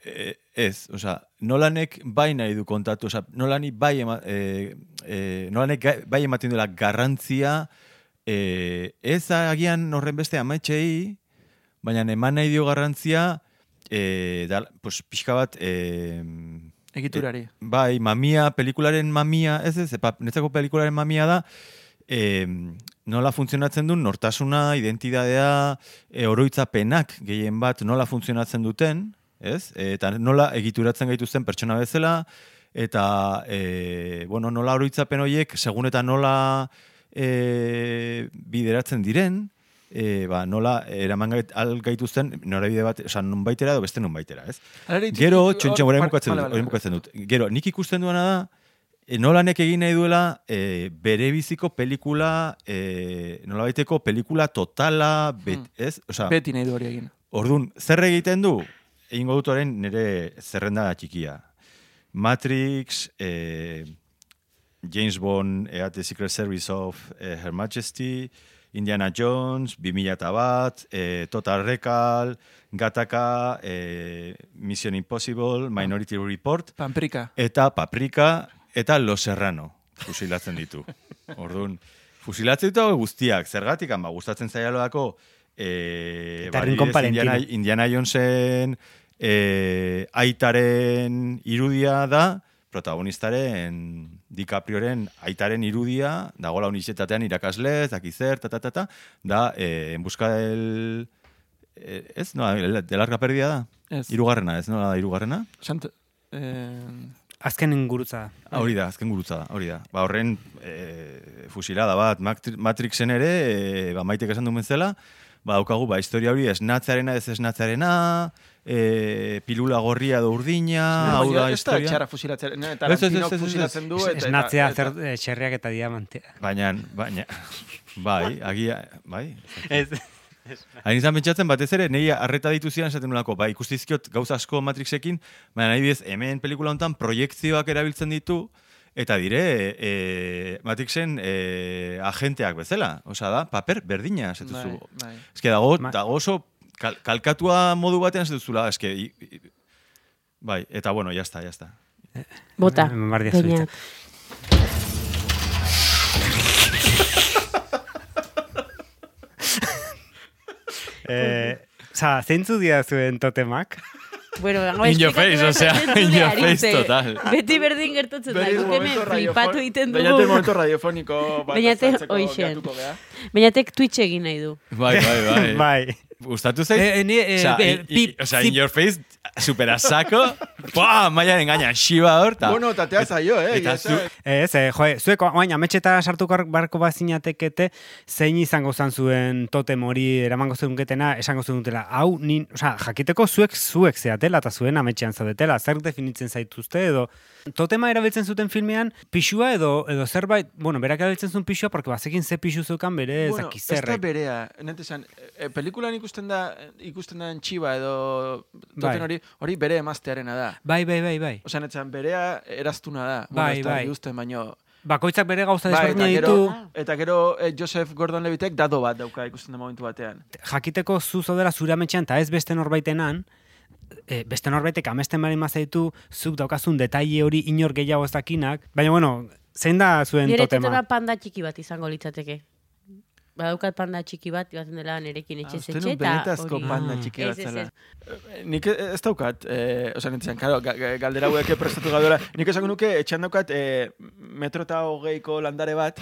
e, ez, osea, nolanek bai nahi du kontatu, osea, nolani bai, ema, e, e, nolanek gai- bai ematen duela garrantzia, e, ez agian horren beste ametxei, baina eman nahi dio garrantzia, e, da, pues, pixka bat, e, Egiturari. Bai, mamia, pelikularen mamia, ez ez, epa, netzako pelikularen mamia da, e, nola funtzionatzen duen, nortasuna, identidadea, e, oroitzapenak gehien bat nola funtzionatzen duten, ez? eta nola egituratzen gaituzten pertsona bezala, eta e, bueno, nola oroitzapen horiek, segun eta nola e, bideratzen diren, e, ba, nola eraman gait, al gaituzten norabide bat, oza, nun baitera edo beste nun baitera, ez? Hala ere, Gero, txontxon, orain bukatzen dut, bukatzen dut. Gero, nik ikusten duena da, e, nolanek egin nahi duela e, bere biziko pelikula, e, nolabaiteko pelikula totala, bet, Hmm. ez? Osea, Beti nahi du hori egin. Orduan, zer egiten du? Egingo dut orain nire zerrenda txikia. Matrix, eh, James Bond, eh, at the Secret Service of eh, Her Majesty, Indiana Jones, 2000 bat, eh, Total Recall, Gataka, eh, Mission Impossible, Minority Report, Pamprika. eta Paprika, eta Los Serrano fusilatzen ditu. Orduan, fusilatzen ditu guztiak, zergatik, ba, gustatzen zaialodako, eh, Eta ba, Indiana. Indiana Jonesen eh, aitaren irudia da, protagonistaren DiCaprioren aitaren irudia, dagoela unisetatean irakaslez, dakizer, ta, ta, ta, ta, da, eh, en busca del... Eh, ez, no, de larga pérdida da? Ez. Irugarrena, ez nola irugarrena? Sant, eh, Azken ingurutza. Ah, hori da, azken gurutza da, hori da. Ba, horren e, fusilada bat, Matri- Matrixen ere, e, ba, maitek esan duen zela, ba, daukagu, ba, historia hori esnatzarena, ez esnatzarena, e, pilula gorria edo urdina, hau da ez da historia. txara fusilatzen, ne, Ez, ez, ez, fusilatzen du, eta... Esnatzea eta- zer, eh, txerriak eta diamantea. Baina, baina, bai, agia, bai. Ez, Hain izan pentsatzen batez ere, nahi arreta ditu zian esaten nolako, bai, ikustizkiot gauza asko Matrixekin, baina nahi bidez, hemen pelikula honetan proiektzioak erabiltzen ditu, eta dire, e, Matrixen e, agenteak bezala. Osa da, paper berdina, Bai, esetuzu. bai. Ez dago, dago oso kal, kalkatua modu batean esetuzula, eske, i, i, bai, eta bueno, jazta, jazta. Bota. Eman behar diazu Beñat. Eh, Osa, zeintzu dira zuen totemak? Bueno, venga, In your face, osea, behar in your face, total. Beti berdin gertatzen da, guk hemen momento flipatu egiten Beñate dugu. momento radiofoniko bat Beñate azaltzeko hoixen. Beñatek Twitch egin nahi du. Bai, bai, bai. bai. Gustatu zait? Eh, eh, ni, eh, Osea, eh, i- i- pip, zip. in your face, super a saco, Buah, maialen gaina, xiba hor, ta. Bueno, tatea zaio, eh? eta zu-. Ez, eh, joe, zuek oain ametxeta sartu barko bazinatekete, zein izango zan zuen totem hori eramango zenunketena, esango zenutela, hau, nin, osea, jakiteko zuek zuek zeatela eta zuen ametxean zaudetela, zer definitzen zaituzte edo, totema erabiltzen zuten filmean, pixua edo, edo zerbait, bueno, berak erabiltzen zuen pixua, porque bazekin ze pixu zeukan bere, Bueno, ez da berea. Nete esan, e, pelikulan ikusten da, ikusten da txiba edo toten Bai. hori, hori bere emaztearena da. Bai, bai, bai, bai. Osa, netzan, berea eraztuna da. Bai, da bai. Usten, baino, Bakoitzak bere gauza bai, eta desberdina ditu, eta gero eh, Joseph Gordon-Levitek dado bat dauka ikusten da momentu batean. jakiteko zu zaudela zure ametxean eta ez beste norbaitenan, e, beste norbaitek amesten bari mazaitu, zuk daukazun detaile hori inor gehiago ez dakinak, baina bueno, zein da zuen Nire totema? totema panda txiki bat izango litzateke. Badaukat panda txiki bat, batzen dela nerekin etxe Ah, uste etxe nun eta benetazko panda Ah. txiki bat zela. Eh, Nik ez daukat, eh, osa nintzen, karo, ga, ga- galdera hauek prestatu gaudela, nik esango nuke etxean daukat eh, metro eta hogeiko landare bat,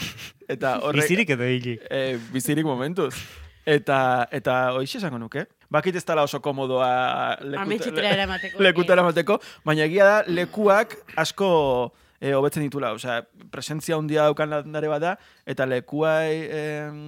eta horrek... Bizirik edo hili. eh, bizirik momentuz. Eta, eta hoixe esango nuke. bakit ez dala oso komodoa Ametxetera eramateko. lekutara mateko, baina egia da lekuak asko e, hobetzen ditula, osea, presentzia handia daukan landare bada, eta lekuai em,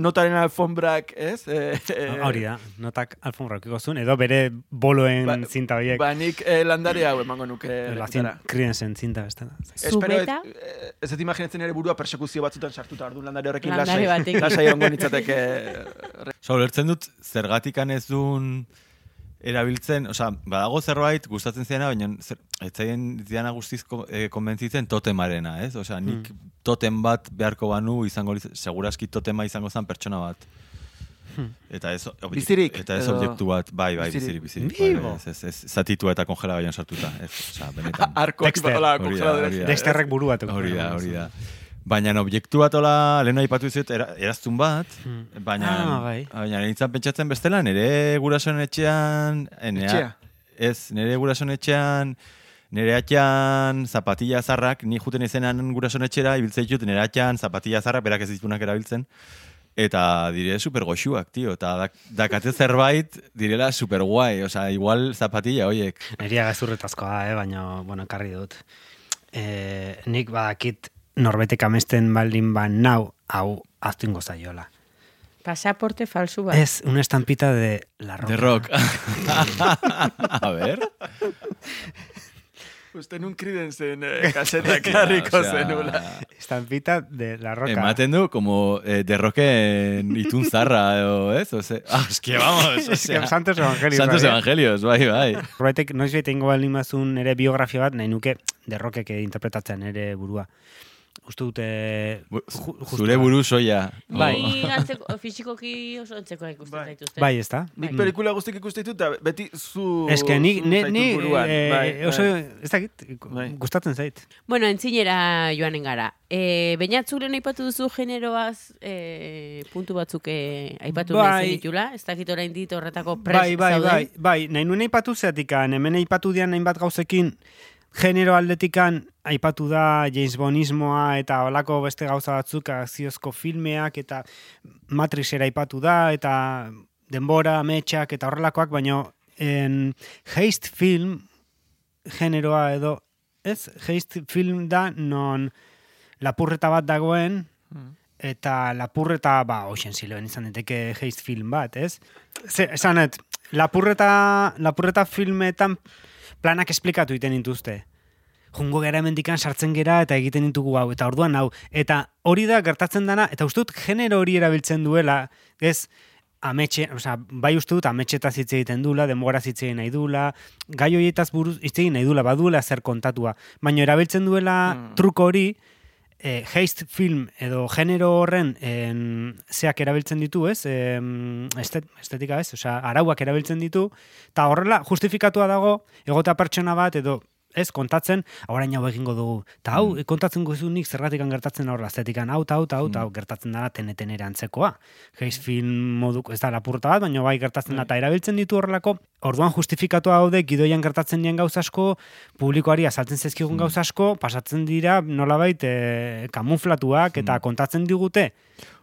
notaren alfombrak, ez? E, e, Hori da, notak alfombra ukiko zuen, edo bere boloen Ba- zinta horiek. Ba, nik e, landare hau emango nuke la lekutara. Kriensen zinta. Espero ez, Zubeta? eh, ez dut imaginatzen ere burua persekuzio batzutan sartuta ordu landare horrekin Landare lasai. Lasai ongo nintzateke. Osa, ulertzen dut, zergatikan ez duen erabiltzen, osea, badago zerbait gustatzen ziana, baina zer, ez zaien diana guztiz eh, konbentzitzen totemarena, ez? Osea, nik totem bat beharko banu izango, liz- seguraski totema izango zen pertsona bat. Eta ez, Bizirik, Eta ez edo- objektu bat, bai, bai, Bizirik. bizirik, bizirik. Bai, bai, ez, ez, ez, zatitua eta kongela baian sartuta, ez, osea, benetan. Arko Dexter. Hori da, hori da. Dexterrek buru bat. Hori da, hori da. Baina objektu bat ola, lehen aipatu zut, era, eraztun bat, baina, Ah, bai. baina nintzen pentsatzen bestela, nire gurasoen etxean, eh, nea- Etxea? ez, nire gurasoen etxean, nire atxean zapatilla zarrak, ni juten izenan gurasoen etxera, ibiltzen ditut, nire atxean zapatilla zarrak, berak ez ditunak erabiltzen, eta dire super goxuak, tio, eta dak, dakate zerbait, direla super guai, osea, igual zapatilla hoiek. Neria gazurretazkoa, eh, baina, bueno, karri dut. E, nik badakit norbetek amesten baldin ba nau, hau aztu ingo zaiola. Pasaporte falsu bat. Ez, una estampita de la roca. De rock. A ver. Uste nun kridenzen eh, kaseta Hostia, karriko osea, zenula. Estampita de la roca. Ematen du, como eh, derroken itun zarra, edo, ez? Ose, ah, es que vamos, o Es sea, Santos Evangelios. Santos bai? Evangelios, bai, bai. Norbaitek noiz baldin bazun ere biografia bat, nahi nuke derrokek interpretatzen ere burua. Uste dute... Ju- Zure da. buru soia. Bai. Ni antzeko, fisikoki oso antzeko ikusten Bai. zaituzte. Bai, ez da? Nik pelikula guztik ikusten ditut, eta beti zu... Ez que ni, ni, ni eh, Bai, oso, bai. ez dakit, Bai. gustatzen zait. Bueno, entzinera joanen gara. E, Bainatzuren aipatu duzu generoaz e, puntu batzuk e, aipatu Bai. nahi zenitula. Ez dakit orain dit horretako prest Bai, bai, zauden. bai, bai, nahi nuen aipatu zeatikan, hemen aipatu dian hainbat gauzekin, genero aldetikan aipatu da James Bondismoa eta olako beste gauza batzuk akziozko filmeak eta Matrixera aipatu da eta denbora, ametsak eta horrelakoak, baina en heist film generoa edo, ez, heist film da non lapurreta bat dagoen eta lapurreta, ba, oixen ziloen izan daiteke heist film bat, ez? Ze, esanet, lapurreta, lapurreta filmetan planak esplikatu iten dituzte. Jungo gara hemendikan sartzen gera eta egiten ditugu hau, eta orduan hau. Eta hori da gertatzen dana, eta uste dut genero hori erabiltzen duela, ez, ametxe, osea, bai uste dut ametxetaz hitz egiten dula, denbora hitz egin nahi dula, gai horietaz buruz hitz egin nahi dula, baduela zer kontatua. Baina erabiltzen duela truko hori, eh, heist film edo genero horren en, zeak erabiltzen ditu, ez? Estet, estetika, ez? Osea, arauak erabiltzen ditu, eta horrela justifikatua dago, egota pertsona bat edo ez, kontatzen, orain hau egingo dugu. Eta hau, kontatzen gozu nik zergatik gertatzen horrela, estetikan, hau, ta, hau, ta, hau, ta, hau, gertatzen dara teneten ere antzekoa. Heist film moduk, ez da lapurta bat, baina bai gertatzen da, eta erabiltzen ditu horrelako, orduan justifikatua daude, gidoian gertatzen dien gauz asko, publikoari azaltzen zezkigun gauz asko, pasatzen dira nolabait e, kamuflatuak eta kontatzen digute.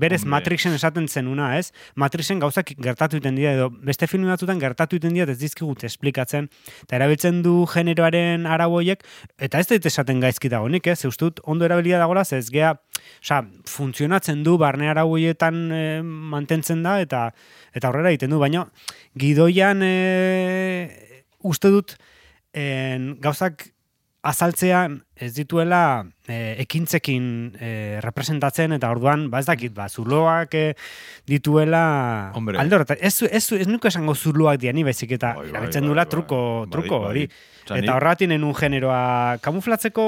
Berez Hombre. Matrixen esaten zenuna, ez? Matrixen gauzak gertatu iten dira edo beste film batzutan gertatu iten dira ez dizkigute esplikatzen eta erabiltzen du generoaren arau horiek eta ez dut esaten gaizki dagonik, ez? Eustut ondo erabilia dagola, ez gea, osea, funtzionatzen du barne arau horietan eh, mantentzen da eta eta aurrera egiten du, baina gidoian e, uste dut en, gauzak azaltzean ez dituela e, ekintzekin e, representatzen eta orduan, ba ez dakit, ba, zuloak e, dituela Hombre. alde horretan. Ez, ez, ez nuko esango zuloak diani, baizik eta Bai, bai, erabiltzen bai, dula bai. truko, Bai, truko bai. hori. Eta horregatik nenun generoa kamuflatzeko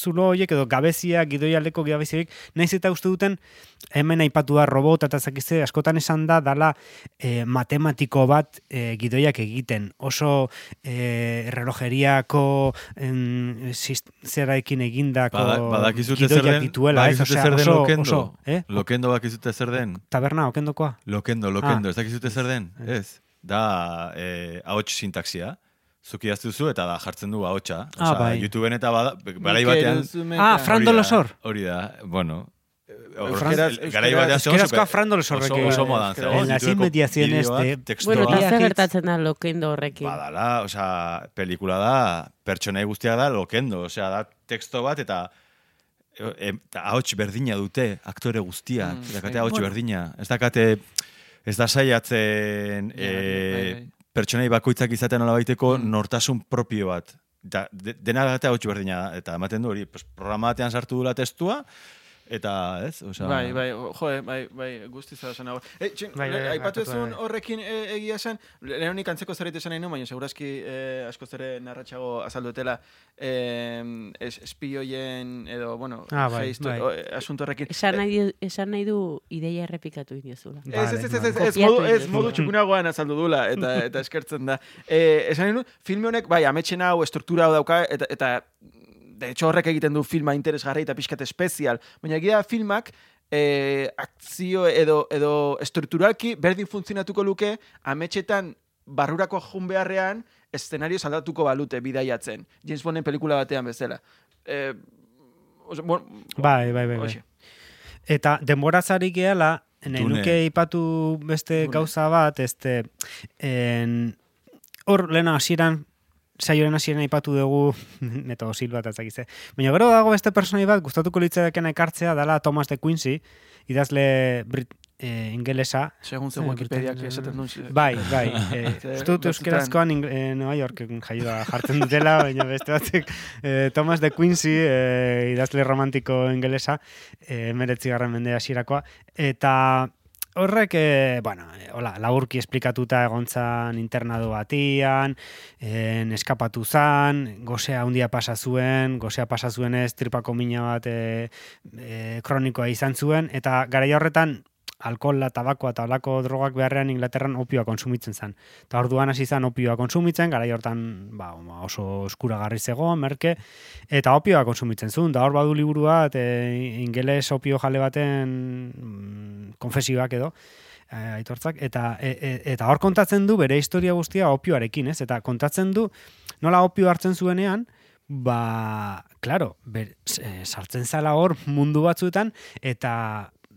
zulo horiek edo gabeziak, gidoialdeko gabeziak, naiz eta uste duten hemen aipatu da robot eta zakize askotan esan da dala eh, matematiko bat eh, gidoiak egiten. Oso eh, relojeriako em, zeraekin egindako Bada, badakizute zer gidoiak den, dituela, badakizute zer den lokendo. oso, eh? Lokendo bakizute zer den. Taberna, okendokoa? Lokendo, lokendo, Ah. ez dakizute zer den? Ez. Da, eh, ahots sintaxia. Zuk idazte duzu eta da jartzen du ahotsa. Ah, Osea, bai. YouTubeen eta bada, batean... Ah, Fran hori da, Dolosor. Hori da, bueno, garai batean zegoen Euskerazkoa super- frandoles horrek oso, oso modan. En las inmediaciones de-. Bueno, eta zer gertatzen da lokendo horrekin. Badala, osea, pelikula da, pertsonai guztiak da lokendo, osea, da teksto bat eta e, eta ahots berdina dute aktore guztiak, Mm, dakate bai. ahots berdina. Ez dakate, ez da saiatzen e. pertsonai bakoitzak izaten nola baiteko Mm. nortasun propio bat. Da, de, dena dakate ahots berdina da, eta ematen du hori, pues, programa batean sartu dula testua, eta, ez, osea... Bai, bai, jo, bai, bai, guztiz da esan hau. E, txin, Bai, bai, aipatu ezun bai. horrekin e, egia esan, lehenik antzeko zerbait esan nahi baina segurazki e, asko zere narratxago azaldutela e, es, espioien edo, bueno, Ah, bai, gehistu- bai. o, asunto horrekin. Esan nahi, du, esan nahi du ideia errepikatu indiozula. Ez, ez, ez, ez, ez, modu, ez modu txukunagoan azaldu dula, eta, eta eskertzen da. E, esan nahi nuen, filme honek, bai, ametxen hau, estruktura hau dauka, eta, eta de hecho horrek egiten du filma interesgarri eta pixkat espezial, baina egia filmak, e, akzio edo, edo estrukturalki berdin funtzionatuko luke, ametxetan barrurako jun beharrean, eszenario saldatuko balute bidaiatzen. James Bonden pelikula batean bezala. E, oso, bon, Bai, bai, bai, bai. Eta denborazarik gehala, nahi Dune. nuke ipatu beste Dune. gauza bat, este, en, hor lehena hasieran saioren hasieran aipatu dugu Neto Silva eta zakize. Baina gero dago beste personai bat gustatuko litzaidakena ekartzea dala Thomas de Quincy, idazle Brit, eh, ingelesa. Segun ze Eh, Wikipediak esaten duen. Bai, bai. Eh, Ze- uste dut batzutan- euskerazkoan eh, Nueva Yorken jaioa jartzen dutela, baina beste batzuk eh, Thomas de Quincy, eh, idazle romantiko ingelesa, eh, meretzigarren mende hasirakoa eta horrek, eh, bueno, eh, hola, laburki esplikatuta egontzan internado batian, en, eskapatu zan, gozea handia pasa zuen, gozea pasa zuenez tripako mina bat eh, eh, kronikoa izan zuen, eta garaia horretan alkohola, tabakoa eta olako drogak beharrean Inglaterran opioa konsumitzen zen. Eta orduan hasi zen opioa konsumitzen, garai hortan ba, oso eskuragarri zegoen, merke, eta opioa konsumitzen zuen. Da hor badu liburu bat, e, ingeles opio jale baten konfesioak edo, eh, aitortzak, eta, e, e, eta hor kontatzen du bere historia guztia opioarekin, ez? Eta kontatzen du nola opio hartzen zuenean, ba, claro, ber, e, sartzen zala hor mundu batzuetan, eta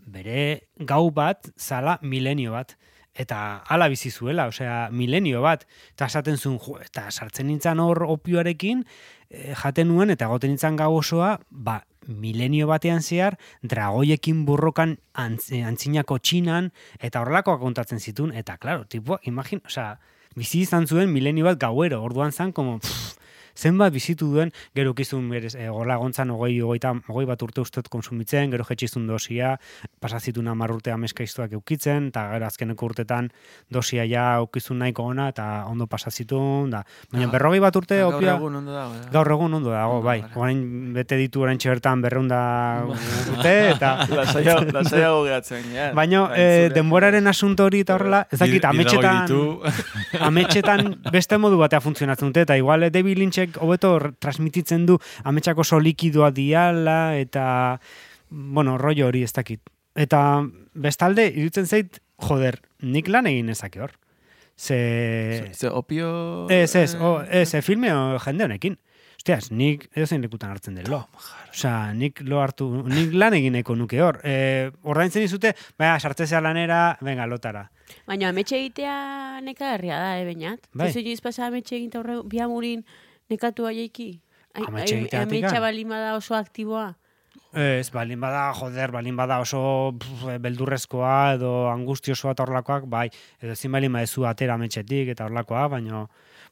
bere gau bat zala milenio bat. Eta hala bizi zuela, osea, milenio bat. Eta esaten zuen, jo, eta sartzen nintzen hor opioarekin, e, jaten nuen, eta goten nintzen gau osoa, ba, milenio batean zehar, dragoiekin burrokan antz, eh, antzinako txinan, eta horrelakoak kontatzen zituen, eta, klaro, tipo, imagin, osea, bizi izan zuen milenio bat gauero, orduan zan, como, pff, zenbat bizitu duen, gero ukizun berez, e, gola gontzan ogoi, ogoita, ogoi bat urte ustet konsumitzen, gero jetxizun dosia, pasazitun amar urte ameskaiztuak eukitzen, eta gero azkeneko urtetan dosia ja ukizun nahiko ona, eta ondo pasazitun, da. Baina Ah. berrogei bat urte Gaur opia... egun ondo dago. eh? Gaur egun ondo dago, bai. Orain bete ditu orain bertan berreunda urte, eta... Lasaiago, gehatzen, ja. Baina Bai, eh, denboraren asunto hori eta horrela, ez dakit, ametxetan, ametxetan beste modu batea funtzionatzen dute, eta igual eh, David Lynchek hobeto transmititzen du ametxako oso likidoa diala, eta, bueno, rollo hori ez dakit. Eta bestalde, irutzen zait, joder, nik lan egin ezake hor. Ze... Ze opio... Ez, ez, o, ez, filme o, jende honekin. Ostias, nik edo zein lekutan hartzen delo. Osea, nik lo hartu, nik lan egineko nuke hor. E, ordaintzen dizute, baina, sartzezea lanera, venga, lotara. Baina ametxe egitea nekagarria da, eh, bainat? Bai. Ez inoiz pasa ametxe egin horre biamurin nekatu aieki? Ai- Ametxe balin bada oso aktiboa. Ez, balin bada, joder, balin bada oso pff, beldurrezkoa edo angustiosoa eta horlakoak, bai, edo ezin balin badezu atera ametxetik eta horlakoa, baina,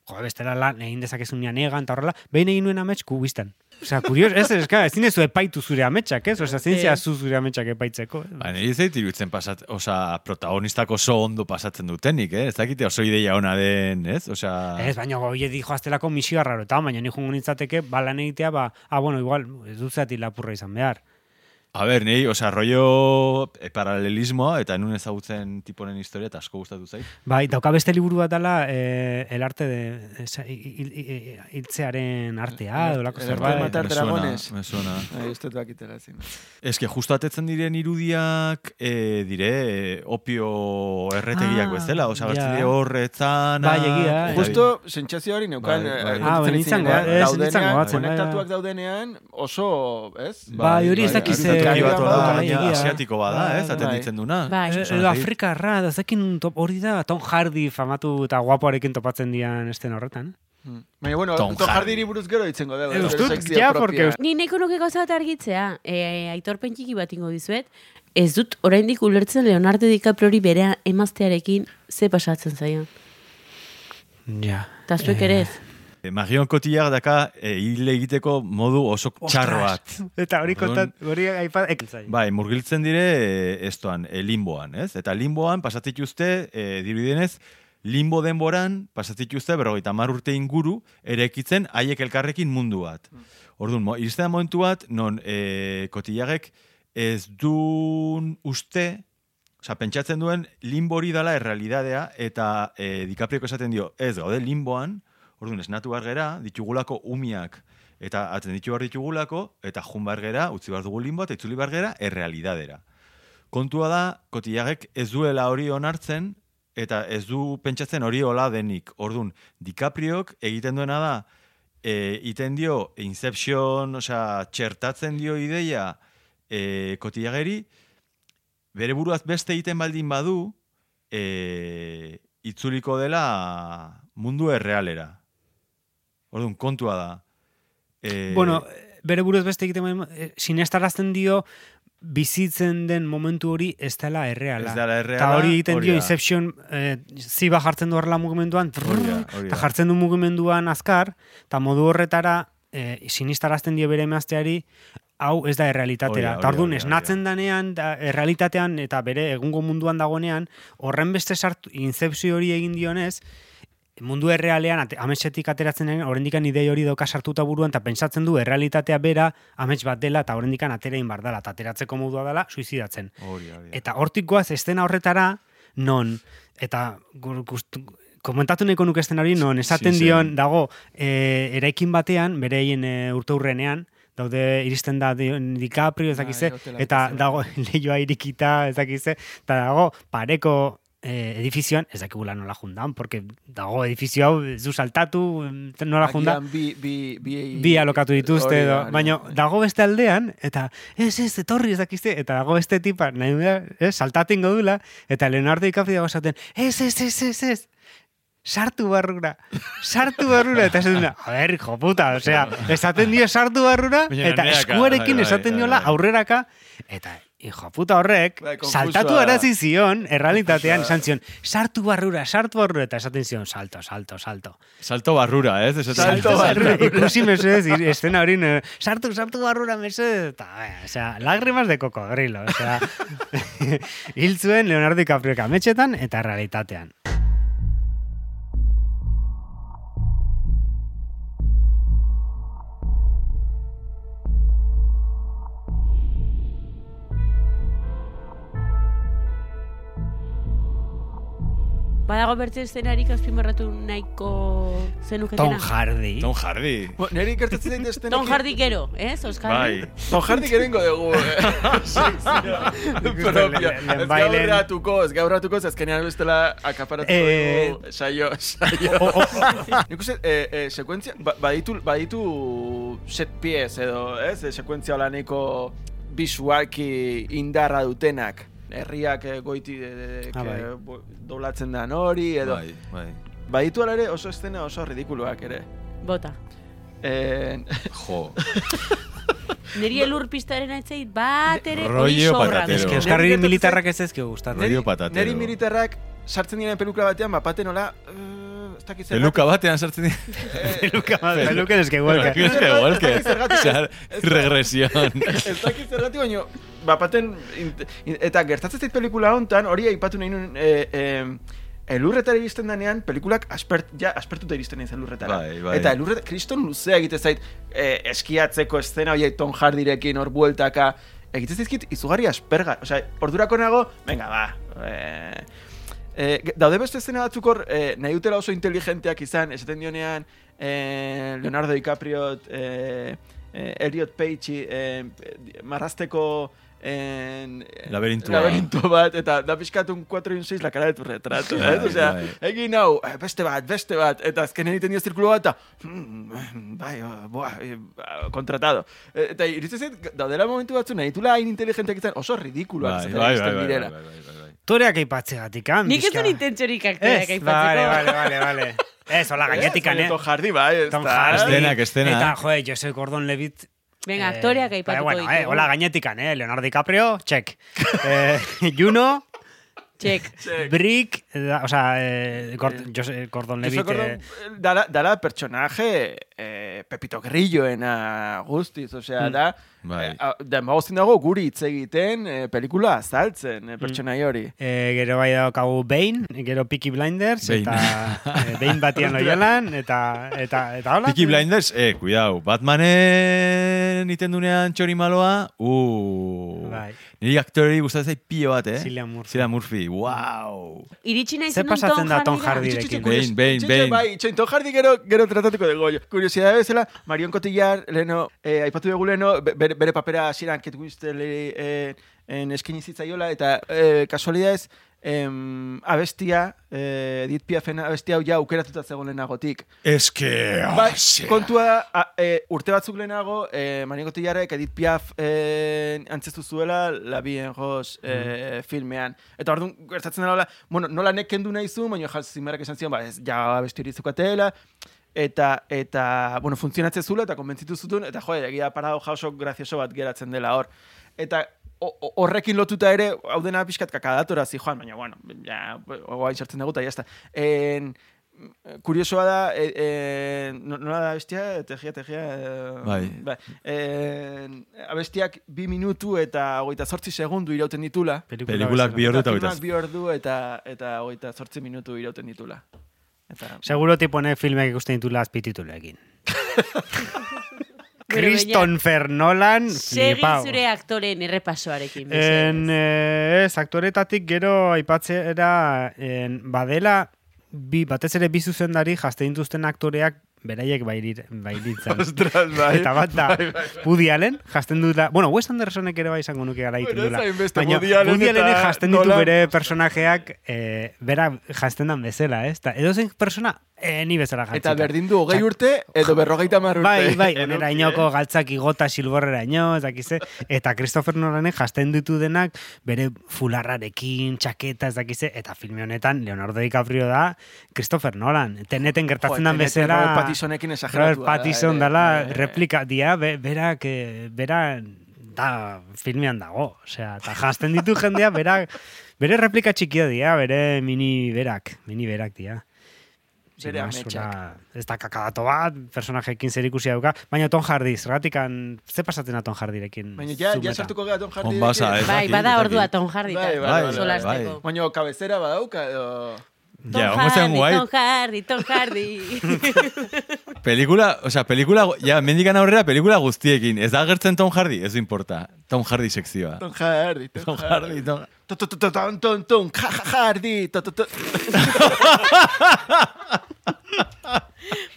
jo, bestela lan, egin dezakezunean egan eta horrela, behin egin nuen amets kubistan. Osea, kurios, ez, ez, ez, ezin ezu epaitu zure ametsak, ez? Osea, zientzia Ez. zu zure ametsak epaitzeko. Ba, niri zait iruditzen pasat, osa, protagonistak oso ondo pasatzen dutenik, eh? Ez dakite oso ideia ona den, ez? Osa... Ez, baina goie di joaztelako misioa raro eta baina ni jungo nintzateke, ba lan egitea, ba, ah, bueno, igual, ez dut zati lapurra izan behar. A ber, niri, osa, rollo e, paralelismoa eta nun ezagutzen tiponen historia eta asko gustatu zait. Bai, dauka beste liburu bat dela, eh, el arte de, esa- hi- hi- hi- hiltzearen artea, edo lako El arte de zerbait. matar suena, dragones. me suena. Ai, uste dut bakitela zin. Ez que justo atetzen diren irudiak, e, dire, e, opio erretegiak Ah, bezala, ja. yeah. horretzana. Bai, egia, eh. Justo, sentsazio hori neukan, Bai, bai. Ah, bai, goa- ez, daudenean, goatzen, bai, konektatuak bai. daudenean, oso, ez? Bai, hori ez bai, dakiz, bat baina egia. asiatiko bada, Bai, ez, zaten bai. ditzen duna. Bai. Eh, Edo Gil. Afrikarra, da top hori da, Tom Hardy famatu eta guapoarekin topatzen dian esten horretan. Mm. Baina, bueno, Tom Tom Hardy. Hardiri buruz gero. Eh, bere ustut, sekzio ja, porque Ni nahiko nuke gauza bat argitzea, e, aitorpen txiki bat ingo dizuet, ez dut oraindik ulertzen Leonardo DiCaprio hori bere emaztearekin ze pasatzen zaion. Ja. Eta zuek ere ez. E, Marion Cotillard daka e, hil egiteko modu oso txarro bat. Eta hori kontat, hori aipa, ek, Bai, murgiltzen dire e, estoan, e, limboan, ez? Eta limboan pasatzituzte, e, dirudienez, limbo denboran pasatzituzte berrogeita hamar urte inguru erekitzen haiek elkarrekin mundu bat. Orduan, mo, iristen da momentu bat, non e, kotilagek ez dun uste, Osa, pentsatzen duen limbo hori dala errealidadea eta e, DiCaprioko esaten dio, ez gaude limboan, orduan esnatu behar gera, ditugulako umiak eta atzen ditu behar ditugulako, eta jun behar gera, utzi behar dugu limbo eta itzuli behar gera errealidadera. Kontua da, kotilagek ez duela hori onartzen, eta ez du pentsatzen hori hola denik. Orduan, DiCapriok egiten duena da, e, iten dio Inception, osea, txertatzen dio ideia e, kotilageri, bere buruaz beste egiten baldin badu, e, itzuliko dela mundu errealera. Orduan, kontua da. E, Bueno, bere buruz beste egiten eh, sinestarazten dio bizitzen den momentu hori ez dela erreala. Ez dela erreala, Eta hori egiten dio. Inception, eh, ziba jartzen du horrela mugimenduan, eta jartzen du mugimenduan azkar, eta modu horretara eh, sinistarazten dio bere emazteari, hau ez da errealitatera. Eta hori da, orduan, esnatzen danean, da, errealitatean, eta bere egungo munduan dagoenean, horren beste sartu, incepzio hori egin dionez, mundu errealean, ametsetik ateratzen den, horrendikan idei hori doka sartuta buruan, eta pentsatzen du errealitatea bera amets bat dela, eta horrendikan atera bar dela, eta ateratzeko modua dela, suizidatzen. Hori, hori. Eta hortik goaz estena horretara, non, eta gu- gustu, komentatu nahiko nuke estena hori, non, esaten Sí, dion, dago, e, eraikin batean, bereien e, urte hurrenean, daude iristen da di- DiCaprio, ez dakize, hotela eta dago lehioa irikita, ez dakize, eta dago pareko eh, edifizioan, ez dakigula nola jundan, porque dago edifizio hau ez du saltatu, em, nola jundan, bi, bi, bi, bi alokatu dituzte edo, baina da. dago beste aldean, eta ez, ez, etorri ez dakizte, eta dago beste tipa, nahi da, ez, saltaten godula, eta Leonardo DiCaprio dago esaten, ez, ez, ez, ez, ez, sartu barrura, sartu barrura, eta esaten da, a ver, hijo puta, osea, esaten dio sartu barrura, eta eskuarekin bai, bai, esaten bai, diola aurreraka, eta hijo puta horrek, konfusoa saltatu arazi zion, errealitatean esan zion, sartu barrura, sartu barrura, eta esaten zion, salto, salto, salto. Salto barrura, ez? Esaten Salto dute. barrura. Ikusi mesedez, ir- estena hori, eh, sartu, sartu barrura mesedez, eta, eh, o sea, lágrimas de cocodrilo, o sea, hil zuen Leonardo DiCaprio kametxetan eta realitatean. Badago bertze eszenarik azpimarratu nahiko zenuketena. Tom Hardy. Tom Hardy. Bo, Neri gertatzen zait estena. Tom Hardy gero, ez, Oscar? Bai. Tom Hardy gerengo dugu. eh. Propia. Ez bailen. gaurratuko, ez gaurratuko, ez azkenean bestela akaparatuko Eh, dugu saio, saio. O- o- Nik uste, eh, eh, sekuentzia, ba, baditu, baditu set piez edo, ez? Eh, sekuentzia holaneko bisualki indarra dutenak. Herriak eh, goiti eh, Ah, bai. eh, bo- doblatzen da hori, edo. Bai, bai. Baditu ere oso estena oso ridikuluak ere. Bota. Eh, Jo. Neri elur pistaren aitzeit bat ere Rollo hori zorra. patatero. Ez que Euskarri militarrak ez ezkio gustatzen. Rollo neri, patatero. neri militarrak sartzen diren pelikula batean, bapaten nola, uh, ez dakit zergatik. Peluka batean sartzen dira. Peluka, peluken eske huelga. Es que igual que... Ez dakit zergatik. Osea, regresión. ez dakit zergatik, baina bapaten, int- in- eta gertatzen zait pelikula hontan, hori aipatu nahi nuen, e, e, elurretara iristen danean, pelikulak aspert, ja, aspertuta iristen naiz elurretara. Bai, bai. Eta elurretara, kriston luzea egite zait, e, eskiatzeko estena hori Tom Hardyrekin hor bueltaka, egite zaizkit izugarri asperga. Osea, ordurako nago, venga, ba, e, e, daude beste estena batzuk hor, e, nahi dutela oso inteligenteak izan, esaten dionean, e, Leonardo DiCaprio, e, eh, Elliot Page eh, marrasteko en, Laberintua. laberinto bat, eta da pixkat un 4 y un 6 la cara de tu retrato, Bai, eh? Osea, bai. egin hau, beste bat, beste bat, eta azkenen egiten dio zirkulo bat, eta, hmm, bai, boa, kontratado. Eh, Eta iruditzen zait, daudela momentu batzu, nahi ditula hain inteligentek izan, oso ridikuloak Bai, bai, bai, iristen bai, direla. bai, bai, bai, bai. Aktoreak aipatzegatik. Nik ez pixka. duen intentsiorik aktoreak aipatzeko. vale, vale, vale, vale. Ez, hola, gainetik, eh? Tom Hardy, bai, Tom. Hardy. Estenak, estenak. Eta, joe, Joseph Gordon-Levitt Venga, aktoreak Eh, aipatuko bueno, eh, hola, gainetikan, eh? Leonardo DiCaprio, check. eh, Juno, Check. Brick, eh, o sea, eh, Gord- Joseph Gordon-Levitt. Eso eh, dala, dala personaje eh, Pepito Grilloena guztiz, osea, Mm. da, Bai. eh, da magozin dago guri hitz egiten eh, pelikula azaltzen, Mm. eh, pertsonai hori. Eh, gero bai daukagu Bane, gero Peaky Blinders, Bane. eta eh, Bane batian loiolan, eta, eta, eta hola. Peaky Blinders, eh, cuidao, Batmanen iten dunean txori maloa, uh, Bai. Niri aktoreri gustatzen zait pilo bat, eh? Cillian Murphy. Cillian Murphy, wow. Iritsi nahi Ze zen pasatzen da Tom Hardy. Bane, Bane, Txintxo, Bane. Bai, txoin, Tom Hardy gero, gero tratatuko dugu. Kuriosidade bezala, Marion Cotillard, leno, eh, aipatu dugu be- bere, bere papera hasieran Kate Winslet eh, en eskaini zitzaiola, eta eh, kasualidadez, em, abestia, eh, Edith Piafen abestia hau ja aukeratuta zegoen lehenagotik. Ez que, Bai, osea. kontua a, e, urte batzuk lehenago, e, Marion Cotillardek Edith Piaf e, antzestu zuela La Bien Ros e, filmean. Eta orduan, gertatzen dela, bueno, nola nek kendu nahi zu, baina Hans Zimmerek esan zion, ba, ez, ja besti hori zukatela, eta, eta, bueno, funtzionatzen zula, eta konbentzitu zutun, eta jo, egia parado oso grazioso bat geratzen dela hor. Eta horrekin lotuta ere, hau dena pixkat kakadatora zijoan, baina, bueno, ja, guain sartzen dugu, eta jazta. En, kuriosoa da, e, e, no- nola da bestia, tegia, tegia, e, Bai. bai. E, abestiak bi minutu eta hogeita zortzi segundu irauten ditula. Pelikulak bi ordu eta hogeita filmak bi ordu eta, eta hogeita zortzi minutu irauten ditula. Eta, Seguro tipo honek filmek ikusten ditula azpititulekin. Christopher Nolan, Segi flipau. zure aktoren errepasoarekin. En, eh, ez, aktoretatik gero aipatzera en, badela bi, batez ere bi zuzendari jazte dituzten aktoreak beraiek bairir, bairitzen. Ostras, bai. Eta bat da, Bai, bai, bai. Woody Allen, jazten dutela, bueno, Wes Andersonek ere bai izango nuke gara egiten hainbeste, Baina Woody Allen jazten ditu bere personajeak eh, bera jazten dan bezala, ez? Ta, edo zen persona, eh, ni bezala jantzita. eta berdin du hogei urte edo berrogeita mar urte. Bai, bai, onera eh? inoko galtzak igota silborrera ino, ez dakize. Eta Christopher Nolanek jasten ditu denak bere fularrarekin, txaketa, ez dakize. Eta filme honetan Leonardo DiCaprio da Christopher Nolan. Teneten gertatzen dan bezala... Robert Pattisonekin exageratua Robert da, Pattison dala Bai, bai. replika dia, be, berak, eh, bera da filmean dago. Osea, eta jasten ditu jendea, berak, bere replika txikia dia, bere mini berak, mini berak dia. Bere hola, ez da kakadato bat, personajekin zer ikusi dauka, baina Tom Hardy, zergatikan, ze pasatzen da Tom Hardyrekin? Baina ja, ja sartuko gara Tom Hardy. Onbasa, ez Bai, bada ordua Tom Hardy Bai, eta bai, bai, solasteko. Baina kabezera badauka edo... Ja, Tom zen Hardy, guai. Tom Hardy, Tom Hardy. Pelikula, o sea, pelikula, ja, mendikan aurrera pelikula guztiekin. Ez da agertzen Tom Hardy, ez importa. Tom Hardy sekzioa. Tom Hardy, Tom Hardy, Tom... To- to- to- to- Tom, Tom, Tom, Hardy,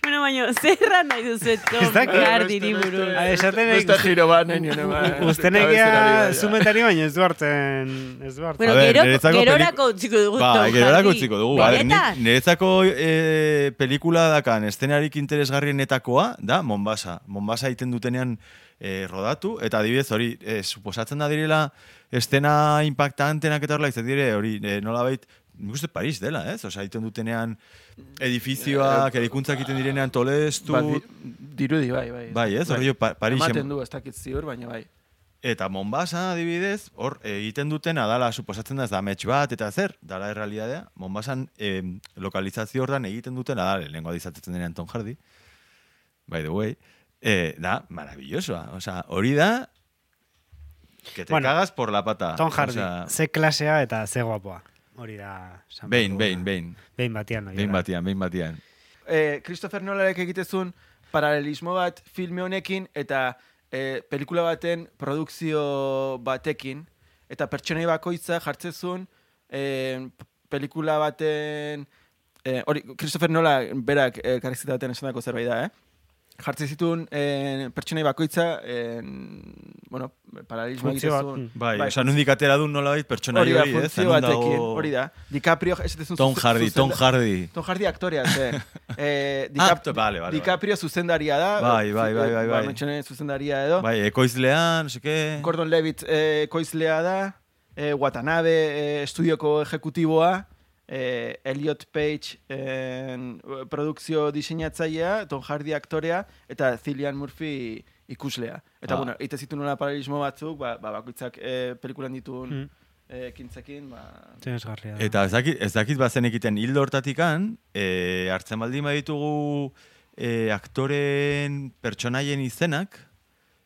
bueno, baina, zerra nahi duzu Tom Ez dakit. Hardy ni Beste- buruz. Ah, esaten Beste giro bat, nahi nire bat. Kabezerari, bai, bai. zumetari baina ez du hartzen, ez du hartzen. Bueno, gero, gerorako utziko dugu Ba, Tom gerorako Hardy. utziko dugu. Vale, Benetan? ni- niretzako e, pelikula dakan estenarik interesgarrienetakoa da Mombasa. Mombasa egiten dutenean e, rodatu, eta adibidez hori, e, suposatzen da direla estena impactantenak eta horrela izan dire, hori e, nolabait, nik uste Paris dela, ez? Osa, egiten dutenean edifizioak, edikuntzak egiten direnean tolestu, Ba, di- dirudi, bai, bai. bai, ez? Hori pa, Parisen, Ematen du, ez dakit ziur, baina bai. Eta Mombasa, adibidez, hor egiten dutena dala, suposatzen da ez da amets bat, eta zer, dala errealidadea, Mombasan eh, lokalizazio hortan egiten dutena da, lehenko adizatetzen denean Tom Hardy, by the way, eh, da, maravillosoa. Osea, hori da, que te Bueno, cagas por la pata. Tom Hardy, Osea, ze klasea eta ze guapoa. Hori da... esan behin, behin, behin. Behin batian. Behin batian, behin batian. Eh, Christopher Nolarek egitezun paralelismo bat filme honekin eta eh, pelikula baten produkzio batekin eta pertsonei bakoitza jartzezun eh, pelikula baten eh, hori Christopher Nola berak karrizketa baten esandako zerbait da, eh? Jartzen zituen eh, pertsonai bakoitza, eh, bueno, bat, egiten zuen. Bai, Bai, oza, nundik atera duen nola bait pertsonari Hori da, hori, ez? Non batekin, dago- hori da. DiCaprio, esaten Tom Hardy, Tom Hardy. Tom Hardy aktorea, ze. eh, Ah, Dicap- to- vale, vale, DiCaprio zuzendaria da. Bai, bai, bai, bai, bai. Ba, zuzendaria edo. Bai, ekoizlean, no seke... Gordon Levitt eh, koizlea da, eh, Watanabe eh, estudioko ejekutiboa, eh, Elliot Page eh, produkzio diseinatzailea, Tom Hardy aktorea, eta Cillian Murphy ikuslea. Eta, Ah. bueno, ite zitu nola paralelismo batzuk, ba, ba bakoitzak eh, pelikulan dituen Mm. eh, ekintzekin, ba... Interesgarria da. Eta ez dakit, ez dakit bazen egiten hildo hortatikan, e, hartzen baldin baditugu e, aktoren pertsonaien izenak,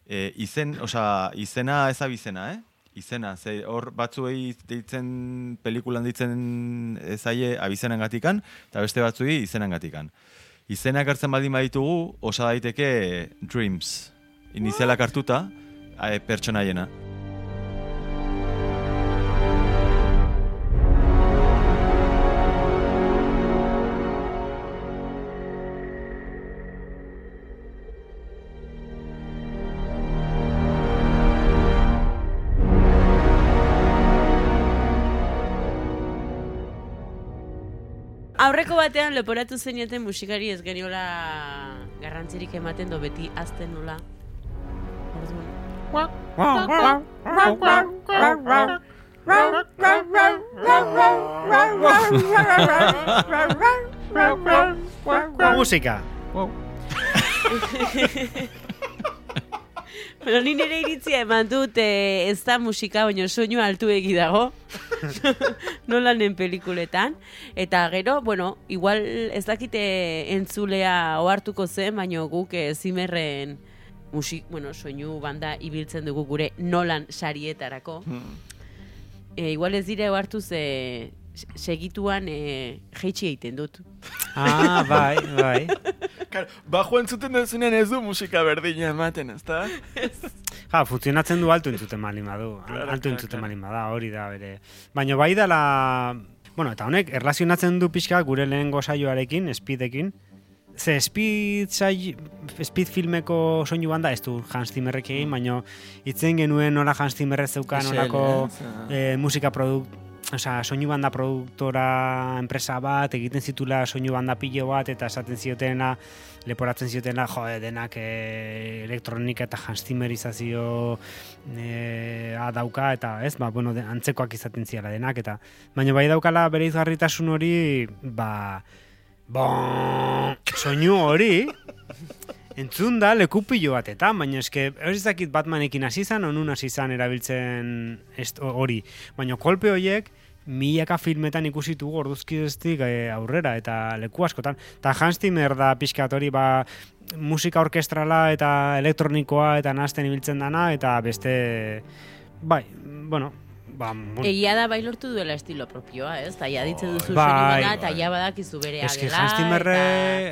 e, izen, osea, izena ez abizena, eh? Izena, ze hor batzuei deitzen, pelikulan deitzen ezaie abizenan gatikan, eta beste batzuei izenan gatikan. Izenak hartzen baldin baditugu, osa daiteke Dreams, inizialak hartuta, e, pertsonaiena. Aurreko batean leporatu zenioten musikari ez geniola garrantzirik ematen do beti azten nula. Orduan, Bueno, ni nire iritzia eman dut eh, ez da musika, baina soinu altu egi dago. Nolanen pelikuletan. Eta gero, bueno, igual ez dakite entzulea ohartuko zen, baina guk eh, zimerren musik, bueno, soinu banda ibiltzen dugu gure nolan sarietarako. E, igual ez dire ohartu ze segituan e, jeitsi egiten dut. Ah, bai, bai. Kar, bajo entzuten duzunean ez du musika berdina ematen, ezta? Ja, funtzionatzen du altu entzuten malin badu. Claro, altu claro, entzuten claro. malin bada, hori da bere. Baina bai dela... Bueno, eta honek, erlazionatzen du pixka gure lehengo saioarekin, speedekin. Ze speed, sai, speed filmeko soinu banda, ez du Hans Zimmerrek egin, baina itzen genuen nola Hans Zimmerrek zeukan nolako ez? eh, musika produkt, Osa, soinu banda produktora enpresa bat, egiten zitula soinu banda pilo bat, eta esaten ziotena, leporatzen ziotena, jo, denak e, elektronika eta janstimerizazio e, a dauka, eta ez, ba, bueno, antzekoak izaten ziala denak, eta baina bai daukala bere izgarritasun hori, ba, bon, soinu hori, entzun da leku pilo batetan, baina eske, hori dakit Batmanekin hasi izan, onun hasi izan erabiltzen hori, baina kolpe horiek, milaka filmetan ikusitu gorduzkiztik e, aurrera eta leku askotan. Ta Hans Zimmer da pixkat hori ba musika orkestrala eta elektronikoa eta nahasten ibiltzen dana eta beste bai, bueno, ba, mu- Egia da bai lortu duela estilo propioa, ez? Ta ja ditzen duzu Bai, bada, eta bai. ja badakizu bere eske dela, Hans Zimmerre,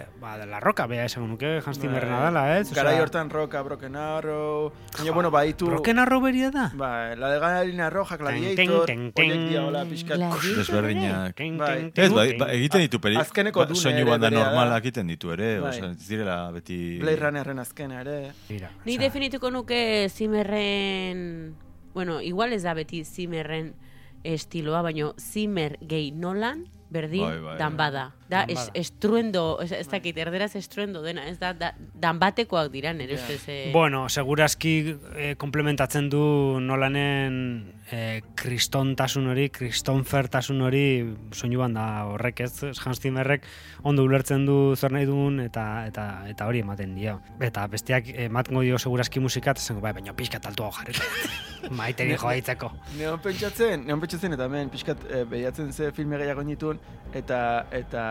eta- ba, de la roca, bea esango nuke, Hans Zimmerrena Bai. dela, ez? Garai hortan roka, Broken Arrow, baina, bueno, baitu... Broken Arrow beria da? Ba, la de Galarina Roja, Gladiator, Ten, ten, ten, horiek hola. Gladiator. Desberdinak. Ken, Bai. Ez, bai, ken, ba, egiten ditu peli, Azkeneko ba, Dune soinu ere banda berea da. normalak egiten ditu ere, Bai. osea, ez direla beti... Blade Runnerren azkena ere. Ni definituko nuke Zimmerren, bueno, igual ez da beti Zimmerren estiloa, baino Zimmer gehi Nolan, berdin, Bai, bai, dan bai. Da, es, estruendo, ez, ez dakit, erderaz estruendo dena, ez da, da dan batekoak dira, nire Ja. ustez. eh, Bueno, segurazki eh, komplementatzen du nolanen eh, kristontasun hori, kristonfertasun hori soinu banda horrek ez, Hans Zimmerrek ondo ulertzen du zer nahi duen eta, eta, eta hori ematen dio. Eta besteak ematengo dio segurazki musika, eta zengo, bai, baina pixka taltua jarri. Maiteri joaitzeko. Neon pentsatzen, neon pentsatzen eta hemen pixkat e, behiatzen ze filme gehiago nituen eta eta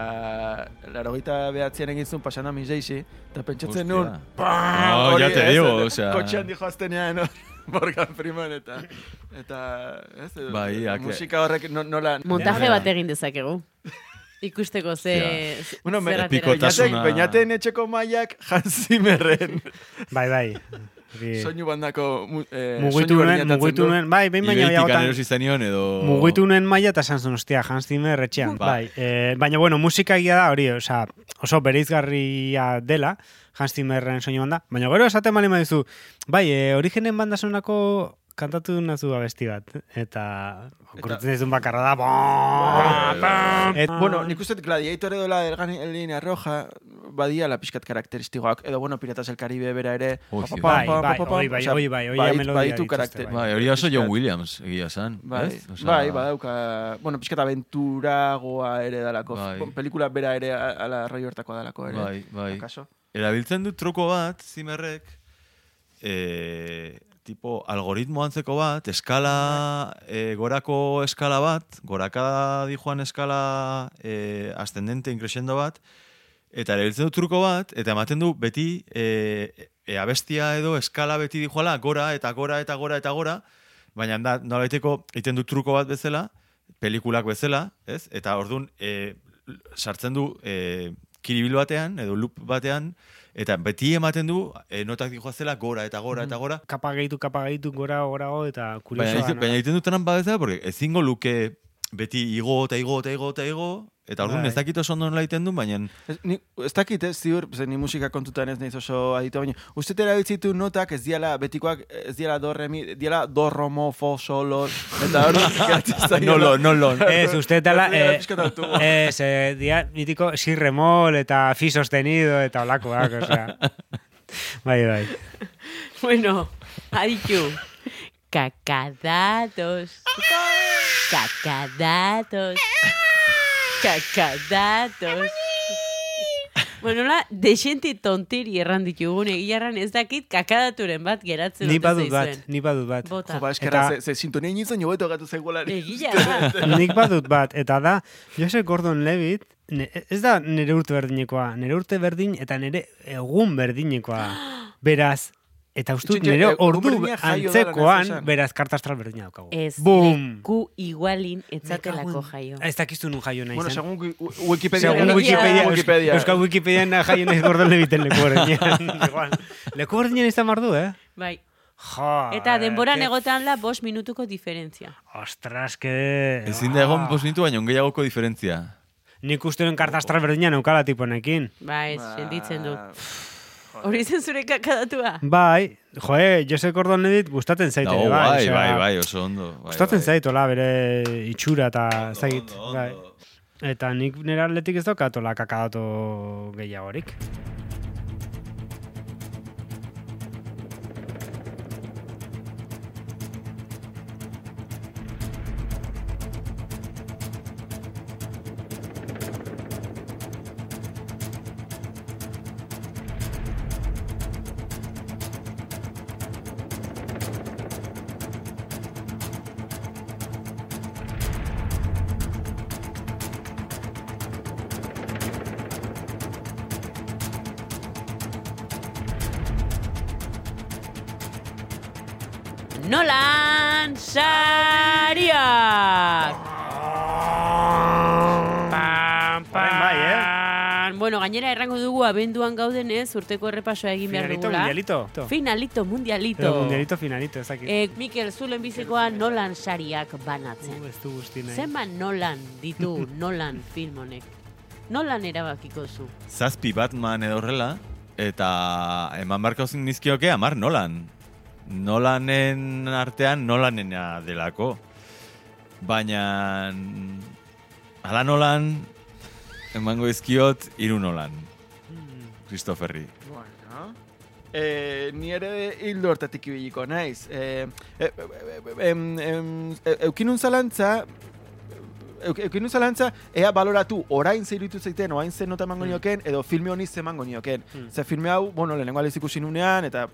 larogeita behatzean egin zuen pasana miseixi eta pentsatzen nun No, hori, ya te digo, eta osea. Kotxean dijo aztenean Morgan Freeman eta eta ez, Bai, ak- musika horrek no, nola montaje Ja. bat egin dezakegu. Ikusteko ze... ze- Bueno, me- zer atera Beñaten, beñaten etxeko mailak Hans Zimmerren. Bai, bai. Soinu bandako eh, Mugitu nuen, mugitu nuen, bai, behin baina Ibeitik zenion edo... mugitu nuen maila eta esan zuen, ostia, Hans Zimmer etxean, Ba. bai. Eh, baina, bueno, musika egia da, hori, osea, oso bereizgarria dela, Hans Zimmerren soinu banda, baina gero esaten bali maizu, bai, e, origenen banda sonako kantatu nazu abesti bat, eta okurritzen dizun bakarra da, Bai. bom, et, Bueno, nik uste Gladiator edo la Elgan Línea Roja badia la pixkat karakteristikoak, edo bueno, Piratas del Caribe bera ere. Bai, bai, bai, bai, baditu dituzte, karakter. bai. Bai, hori oso John. Williams, egia san. Bai, ez? Osea, bai, badauka, bueno, pixkat aventuragoa ere dalako, Bai. Pelikula bera ere ala rollo hortakoa dalako ere. Bai, bai. Erabiltzen du truko bat, zimerrek, e, tipo algoritmo antzeko bat, eskala, e, gorako eskala bat, goraka dijoan eskala e, ascendente, increscendo bat, eta erabiltzen du truko bat, eta ematen du beti e, e, abestia edo eskala beti dijoala, gora eta gora eta gora eta gora, baina da, nolaiteko egiten du truko bat bezala, pelikulak bezala, ez? Eta ordun e, sartzen du e, kiribil batean, edo loop batean, eta beti ematen du e, notak dijoazela gora eta gora eta gora, kapa gehitu, kapa gehitu, gora, gora, go, eta baina, kuriosoa. egiten- baina egiten dut trampa bezala, porque ezingo luke beti igo eta igo eta igo eta igo, eta orduan Bai. ez dakit oso ondo nola egiten du, baina Ez, ni, ez dakit, ez ziur, ze ni musika kontutan ez naiz oso aditu, baina uste erabiltzitu notak ez diala, betikoak ez diala do, remi, diala do, romo, fo, solo, eta hori zaiola. nolo, nolo. Ez, uste dela, Ez eh, eh, dia, mitiko, si remol eta fi sostenido eta olakoak, osea. Bai, bai. Bueno, aditu. Cacadatos. Cacadatos. Cacadatos. Bueno, la, desenti tontiri erran ditugun, egia erran ez dakit kakadaturen bat geratzen Ni badut bat, ni badut bat. Bota. Jo, ba, eskerra, Eta- ze, ze sintonia initzen jo beto gatu zaigualari. Egia da. Nik badut bat, eta da, Joseph Gordon-Levitt, ne- ez da nire urte berdinekoa, nire urte berdin eta nire egun berdinekoa. Beraz, eta uste dut Itxoin, nire egun ordu berdina antzekoan, beraz, karta astral berdina daukagu. Ez, Bum! leku igualin etzatelako jaio. Ez dakiztu nun jaio nahi Bueno, zen. segun Wi- Wikipedia. Segun Wikipedia. Wikipedia, Wikipedia. Euskal Wikipedia jaio nahi Gordon Levitten leku berdinean. Igual. Leku berdinean izan bardu, eh? Bai. Jo, Eta denboran ke- egotan la bost minutuko diferentzia. Ostras, que... Ezin da egon posnitu, baina ongeiagoko diferentzia. Nik uste duen karta astral berdinean eukala tiponekin. Ba, ez, Ba, sentitzen du. Hori zen zure kakadatua? Bai, joe, Jose Gordon Levitt gustatzen zait. Dago, ere, bai, osea, bai, bai, oso ondo. Bai, Gustatzen bai. zait, hola, bere itxura eta zait. Ondo, Bai. ondo. Eta nik nire atletik ez daukat hola kakadato gehiagorik. Abenduan gaudenez, urteko errepasoa egin behar Finalito, dugula. mundialito. Finalito, mundialito. Edo mundialito, finalito, ez dakit. Eh, Mikel, zulen bizikoa Nolan Sariak banatzen. Uh, ez du. Zenbat Nolan ditu Nolan film honek? Nolan erabakiko zu. Zazpi Batman edo horrela, eta eman barko nizkioke amar Nolan. Nolanen artean Nolanena delako. Baina ala Nolan emango izkiot hiru Nolan. Christopherri. Bueno. Eh, ni ere hildo hortatik ibiliko naiz. Eh, eh, eh, em, em, eukinun zalantza, euk, eukinun zalantza, ea baloratu orain zeiritu zeiten, orain zen nota emango nioken, edo filme honi ze emango nioken. Hmm. Ze filme hau, bueno, lehenengo aldiz ikusi nunean, eta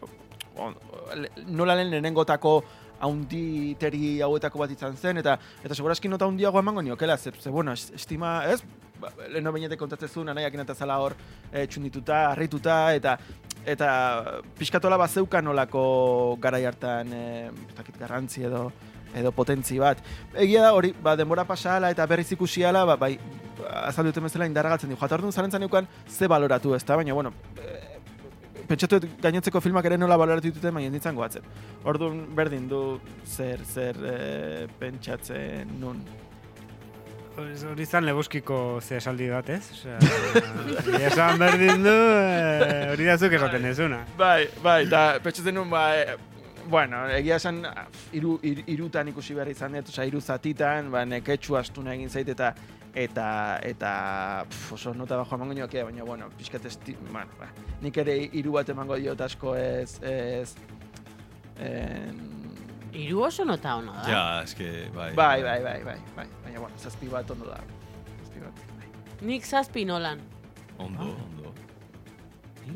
on, le- nola lehen lehenengotako haunditeri hauetako bat izan zen, eta eta segurazki nota handiago emango niokela, ze, ze bueno, es- estima, ez? Ba, leheno bainete kontatzen anaiak zala hor e, txundituta, harrituta, eta eta pixkatola bat zeukan nolako garai hartan e, garrantzi edo edo potentzi bat. Egia da hori, ba, denbora pasala eta berriz ikusiala, ba, bai, azaldu duten bezala indarra galtzen du. Jata orduan zarentzan neukan ze baloratu, ez da? Baina, bueno, e, pentsatu gainotzeko filmak ere nola baloratu dituten, baina nintzen goatzen. Orduan berdin du zer, zer e, pentsatzen nun. Hori izan lebuskiko ze esaldi bat, ez? Osea, esan berdin du, eh, hori da zuk esaten ezuna. Bai, bai, eta pentsatzen nun, ba, e, bueno, egia esan, iru, ir, irutan ikusi behar izan dut, osea, iru zatitan, ba, neketxu astuna egin zait, eta eta eta pf, oso nota bajo emango nioke, baina bueno, pixkat esti, bueno, ba, nik ere hiru bat emango diot asko ez ez en, Hiru oso nota ona da. Ja, eske, bai. bai, bai, bai, bai, bai, baina bueno, zazpi bat ondo da. Zazpi bat. bai. Nik zazpi nolan. Ondo, ondo.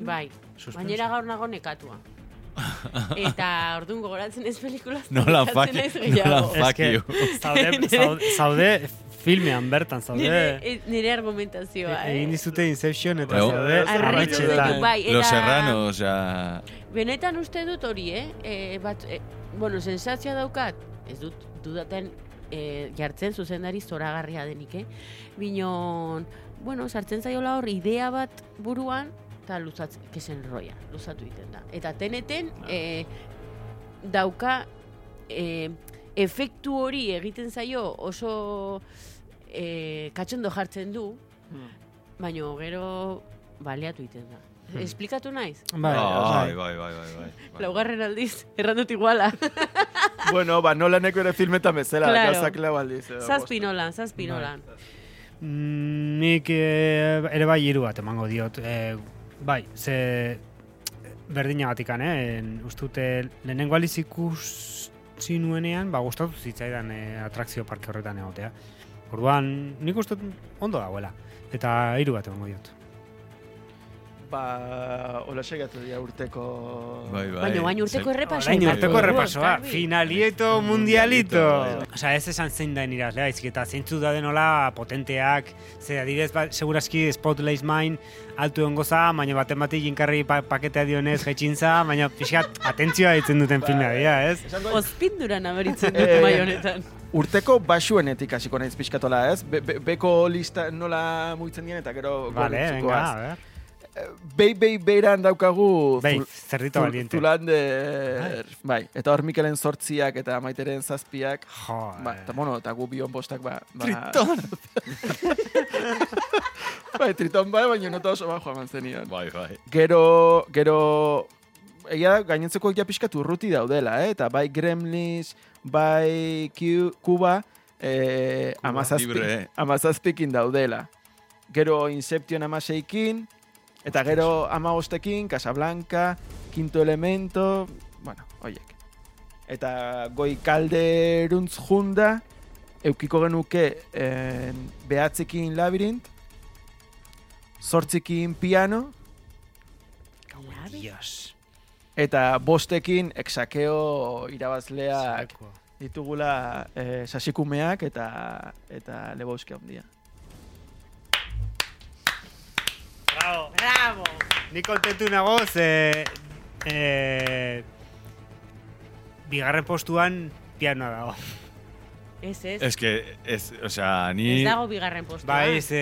Bai. Bainera gaur nago nekatua. Eta orduan gogoratzen ez pelikulaz. Nola fuck you. Nola fuck Eske, you. Zaude, filmean bertan, zaude. Nire, e- nire argumentazioa, eh? Egin dizute Inception eta Bai, zaude bai, Los eta- Serranos, osea... Benetan uste dut hori, eh? E, bat, e, bueno, sensazioa daukat, ez dut dudaten e, jartzen zuzendari zoragarria denik, eh? Binon, bueno, sartzen zaiola hor idea bat buruan, eta luzatzen, kesen roia, luzatu egiten da. Eta teneten, e, dauka, e, efektu hori egiten zaio oso e, katxondo jartzen du, Hmm. baina gero baleatu egiten da. Esplikatu naiz? Bai, Bai, bai. bai, bai, bai, bai. Laugarren aldiz, errandut iguala. bueno, ba, nolaneko ere filmetan bezala, Claro. gauzak lau aldiz. Zazpi nolan, zazpi Bai. nolan. Mm, Nik eh, ere bai hiru bat emango diot. Eh, bai, ze berdinagatikan, eh? Ustute lehenengo aliz ikusi nuenean, ba, gustatu zitzaidan eh, atrakzio parke horretan egotea. Orduan, nik uste ondo dagoela. Eta hiru bat emango diot. Ba, hola segatu dira urteko... Bai, bai. Baina baina urteko errepasoa. Ekarri urteko errepasoa, finalieto Mundialito, mundialito. Osea, ez esan zein da irazlea, izki eta zeintzu da denola potenteak, ze adibidez, ba, segurazki Spotlight Mine altu egon goza, baina baten batik jinkarri pa paketea dionez jetxintza, baina pixkat atentzioa ditzen duten filmea dira, ez? Ozpinduran aberitzen dut Eh, bai honetan. Urteko basuenetik hasiko naiz pixkatola, ez? Be, be, beko lista nola muitzen dien eta gero Vale, venga, a ver. Bei, bei, beiran daukagu Bai, zerdito valiente. Zulander, bai. Eta hor Mikelen sortziak eta maiteren zazpiak. Jo, Ba, eta bueno, eta gu bion bostak, ba... ba Triton! bai, triton bai, baina nota oso bajo eman zenion. Bai, bai. Gero, gero, egia gainontzeko ja pixkat urruti daudela, eh? Eta bai Gremlins, bai Q, Cuba, eh, Cuba, amazazpi, libre, eh? amazazpikin daudela. Gero Inception amaseikin, eta gero amabostekin, Casablanca, Quinto Elemento, bueno, oiek. Eta goi kalderuntz junda, eukiko genuke en, behatzekin labirint, zortzikin piano, Dios. eta bostekin exakeo irabazleak Zako. ditugula eh, sasikumeak eta eta lebowski handia. Bravo. Bravo! Ni kontentu nago, ze... Eh, bigarren postuan pianoa dago. Ez, ez. Ez que, ez, osea, Ez ni dago bigarren postua. Bai, ze...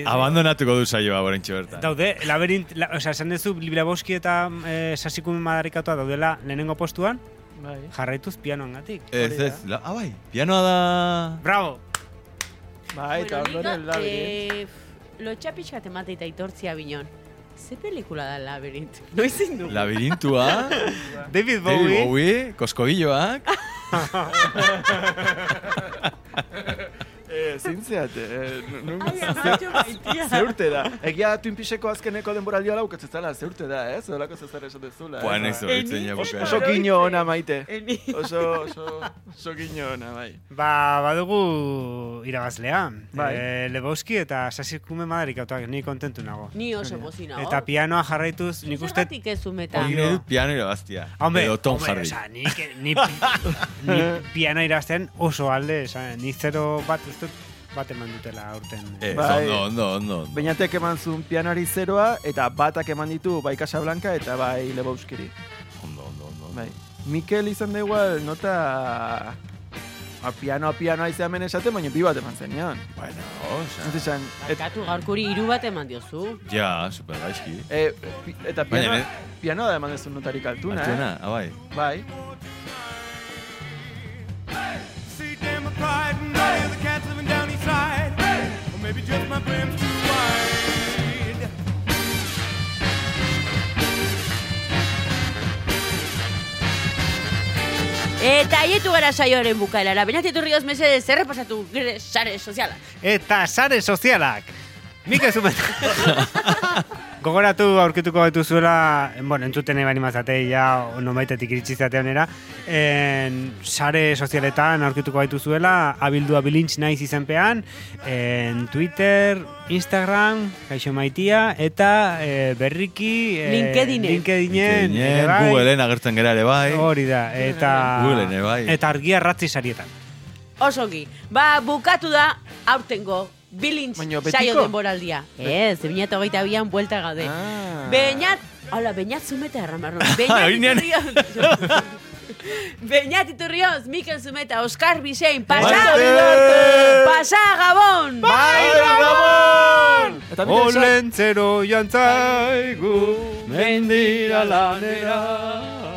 Eh, abandonatuko du saioa borentxe bertan. Daude, labirint, la, osea, esan duzu, Libraboski eta eh, sasikumen madarikatua daudela lehenengo postuan, Bai. jarraituz pianoan gatik. Ez, ez, la, ah, bai, pianoa da... Bravo! Bai, eta bueno, ondoren labirint. eh, lotxa pixkat emate eta itortzia binon. Ze pelikula da labirint? Noizin du? Labirintua, David David Bowie. Bowie, koskobilloak, Eh, zintzeate, eh, ze urte da. Egia da Twin Peakseko azkeneko denboraldia laukatzen zela, ze urte da, eh? Zolako zezer esan dezula. Buan eh? ez horretzen Eni- ja Oso, gino ona maite. Oso, oso, oso gino ona, bai. Ba, badugu irabazlea. Bai. Eh, Lebowski eta sasikumen madarikatuak, ni kontentu nago. Ni oso pozina. Eta pianoa jarraituz, nik uste... Zergatik ez umeta. Hori nahi dut piano irabaztia. Hombre, Edo Tom hombre, Hardy. osea, nik, ni, ni piano irazten oso alde, ni zero bat, uste dut bat eman dutela aurten. Ez, Bai. ondo, ondo, ondo. ondo. Beñatek eman zuen pianoari zeroa, eta batak eman ditu bai Casablanca eta bai Lebowskiri. Ondo, ondo, ondo. Bai. Mikel izan da igual nota a piano, a piano aize hemen esaten, baina bi bat eman zenion. Bueno, oza. Ez esan, et, Barkatu gaurkuri hiru bat eman diozu. Ja, super gaizki. e, pi- eta piano, Baina, piano da eman dezu notarik altuna, Altuna, abai. eh? Bai. Damn Maybe just my brim's too wide. Eta haietu gara saioaren bukaelara. Benati turrioz mesedez, errepasatu gure sare sozialak. Eta sare sozialak. Mikel Zumet. Gogoratu aurkituko gaitu zuela, bueno, entzuten ebani mazate, ja, nomaitetik iritsi zate honera, en, sare sozialetan aurkituko gaitu zuela, abildua bilintz naiz izenpean, en Twitter, Instagram, kaixo maitia, eta eh, berriki... eh, LinkedInen. LinkedInen, ere bai. Googleen agertzen gara ere bai. Hori da, eta... Googleen ere bai. Eta argia ratzi sarietan. Osongi, ba, bukatu da, aurtengo, bilintz saio denboraldia. Ez, 2008 bian buelta gaude. Ah. Beñat, hola, Beñat zumeta erramarro. Hori Beñat. Beñat iturrioz, Mikel Zumeta, Oscar Bisein, pasa, pasa Gabon. Bai, Gabon! Eta Olentzero jantzaigu, mendira lanera.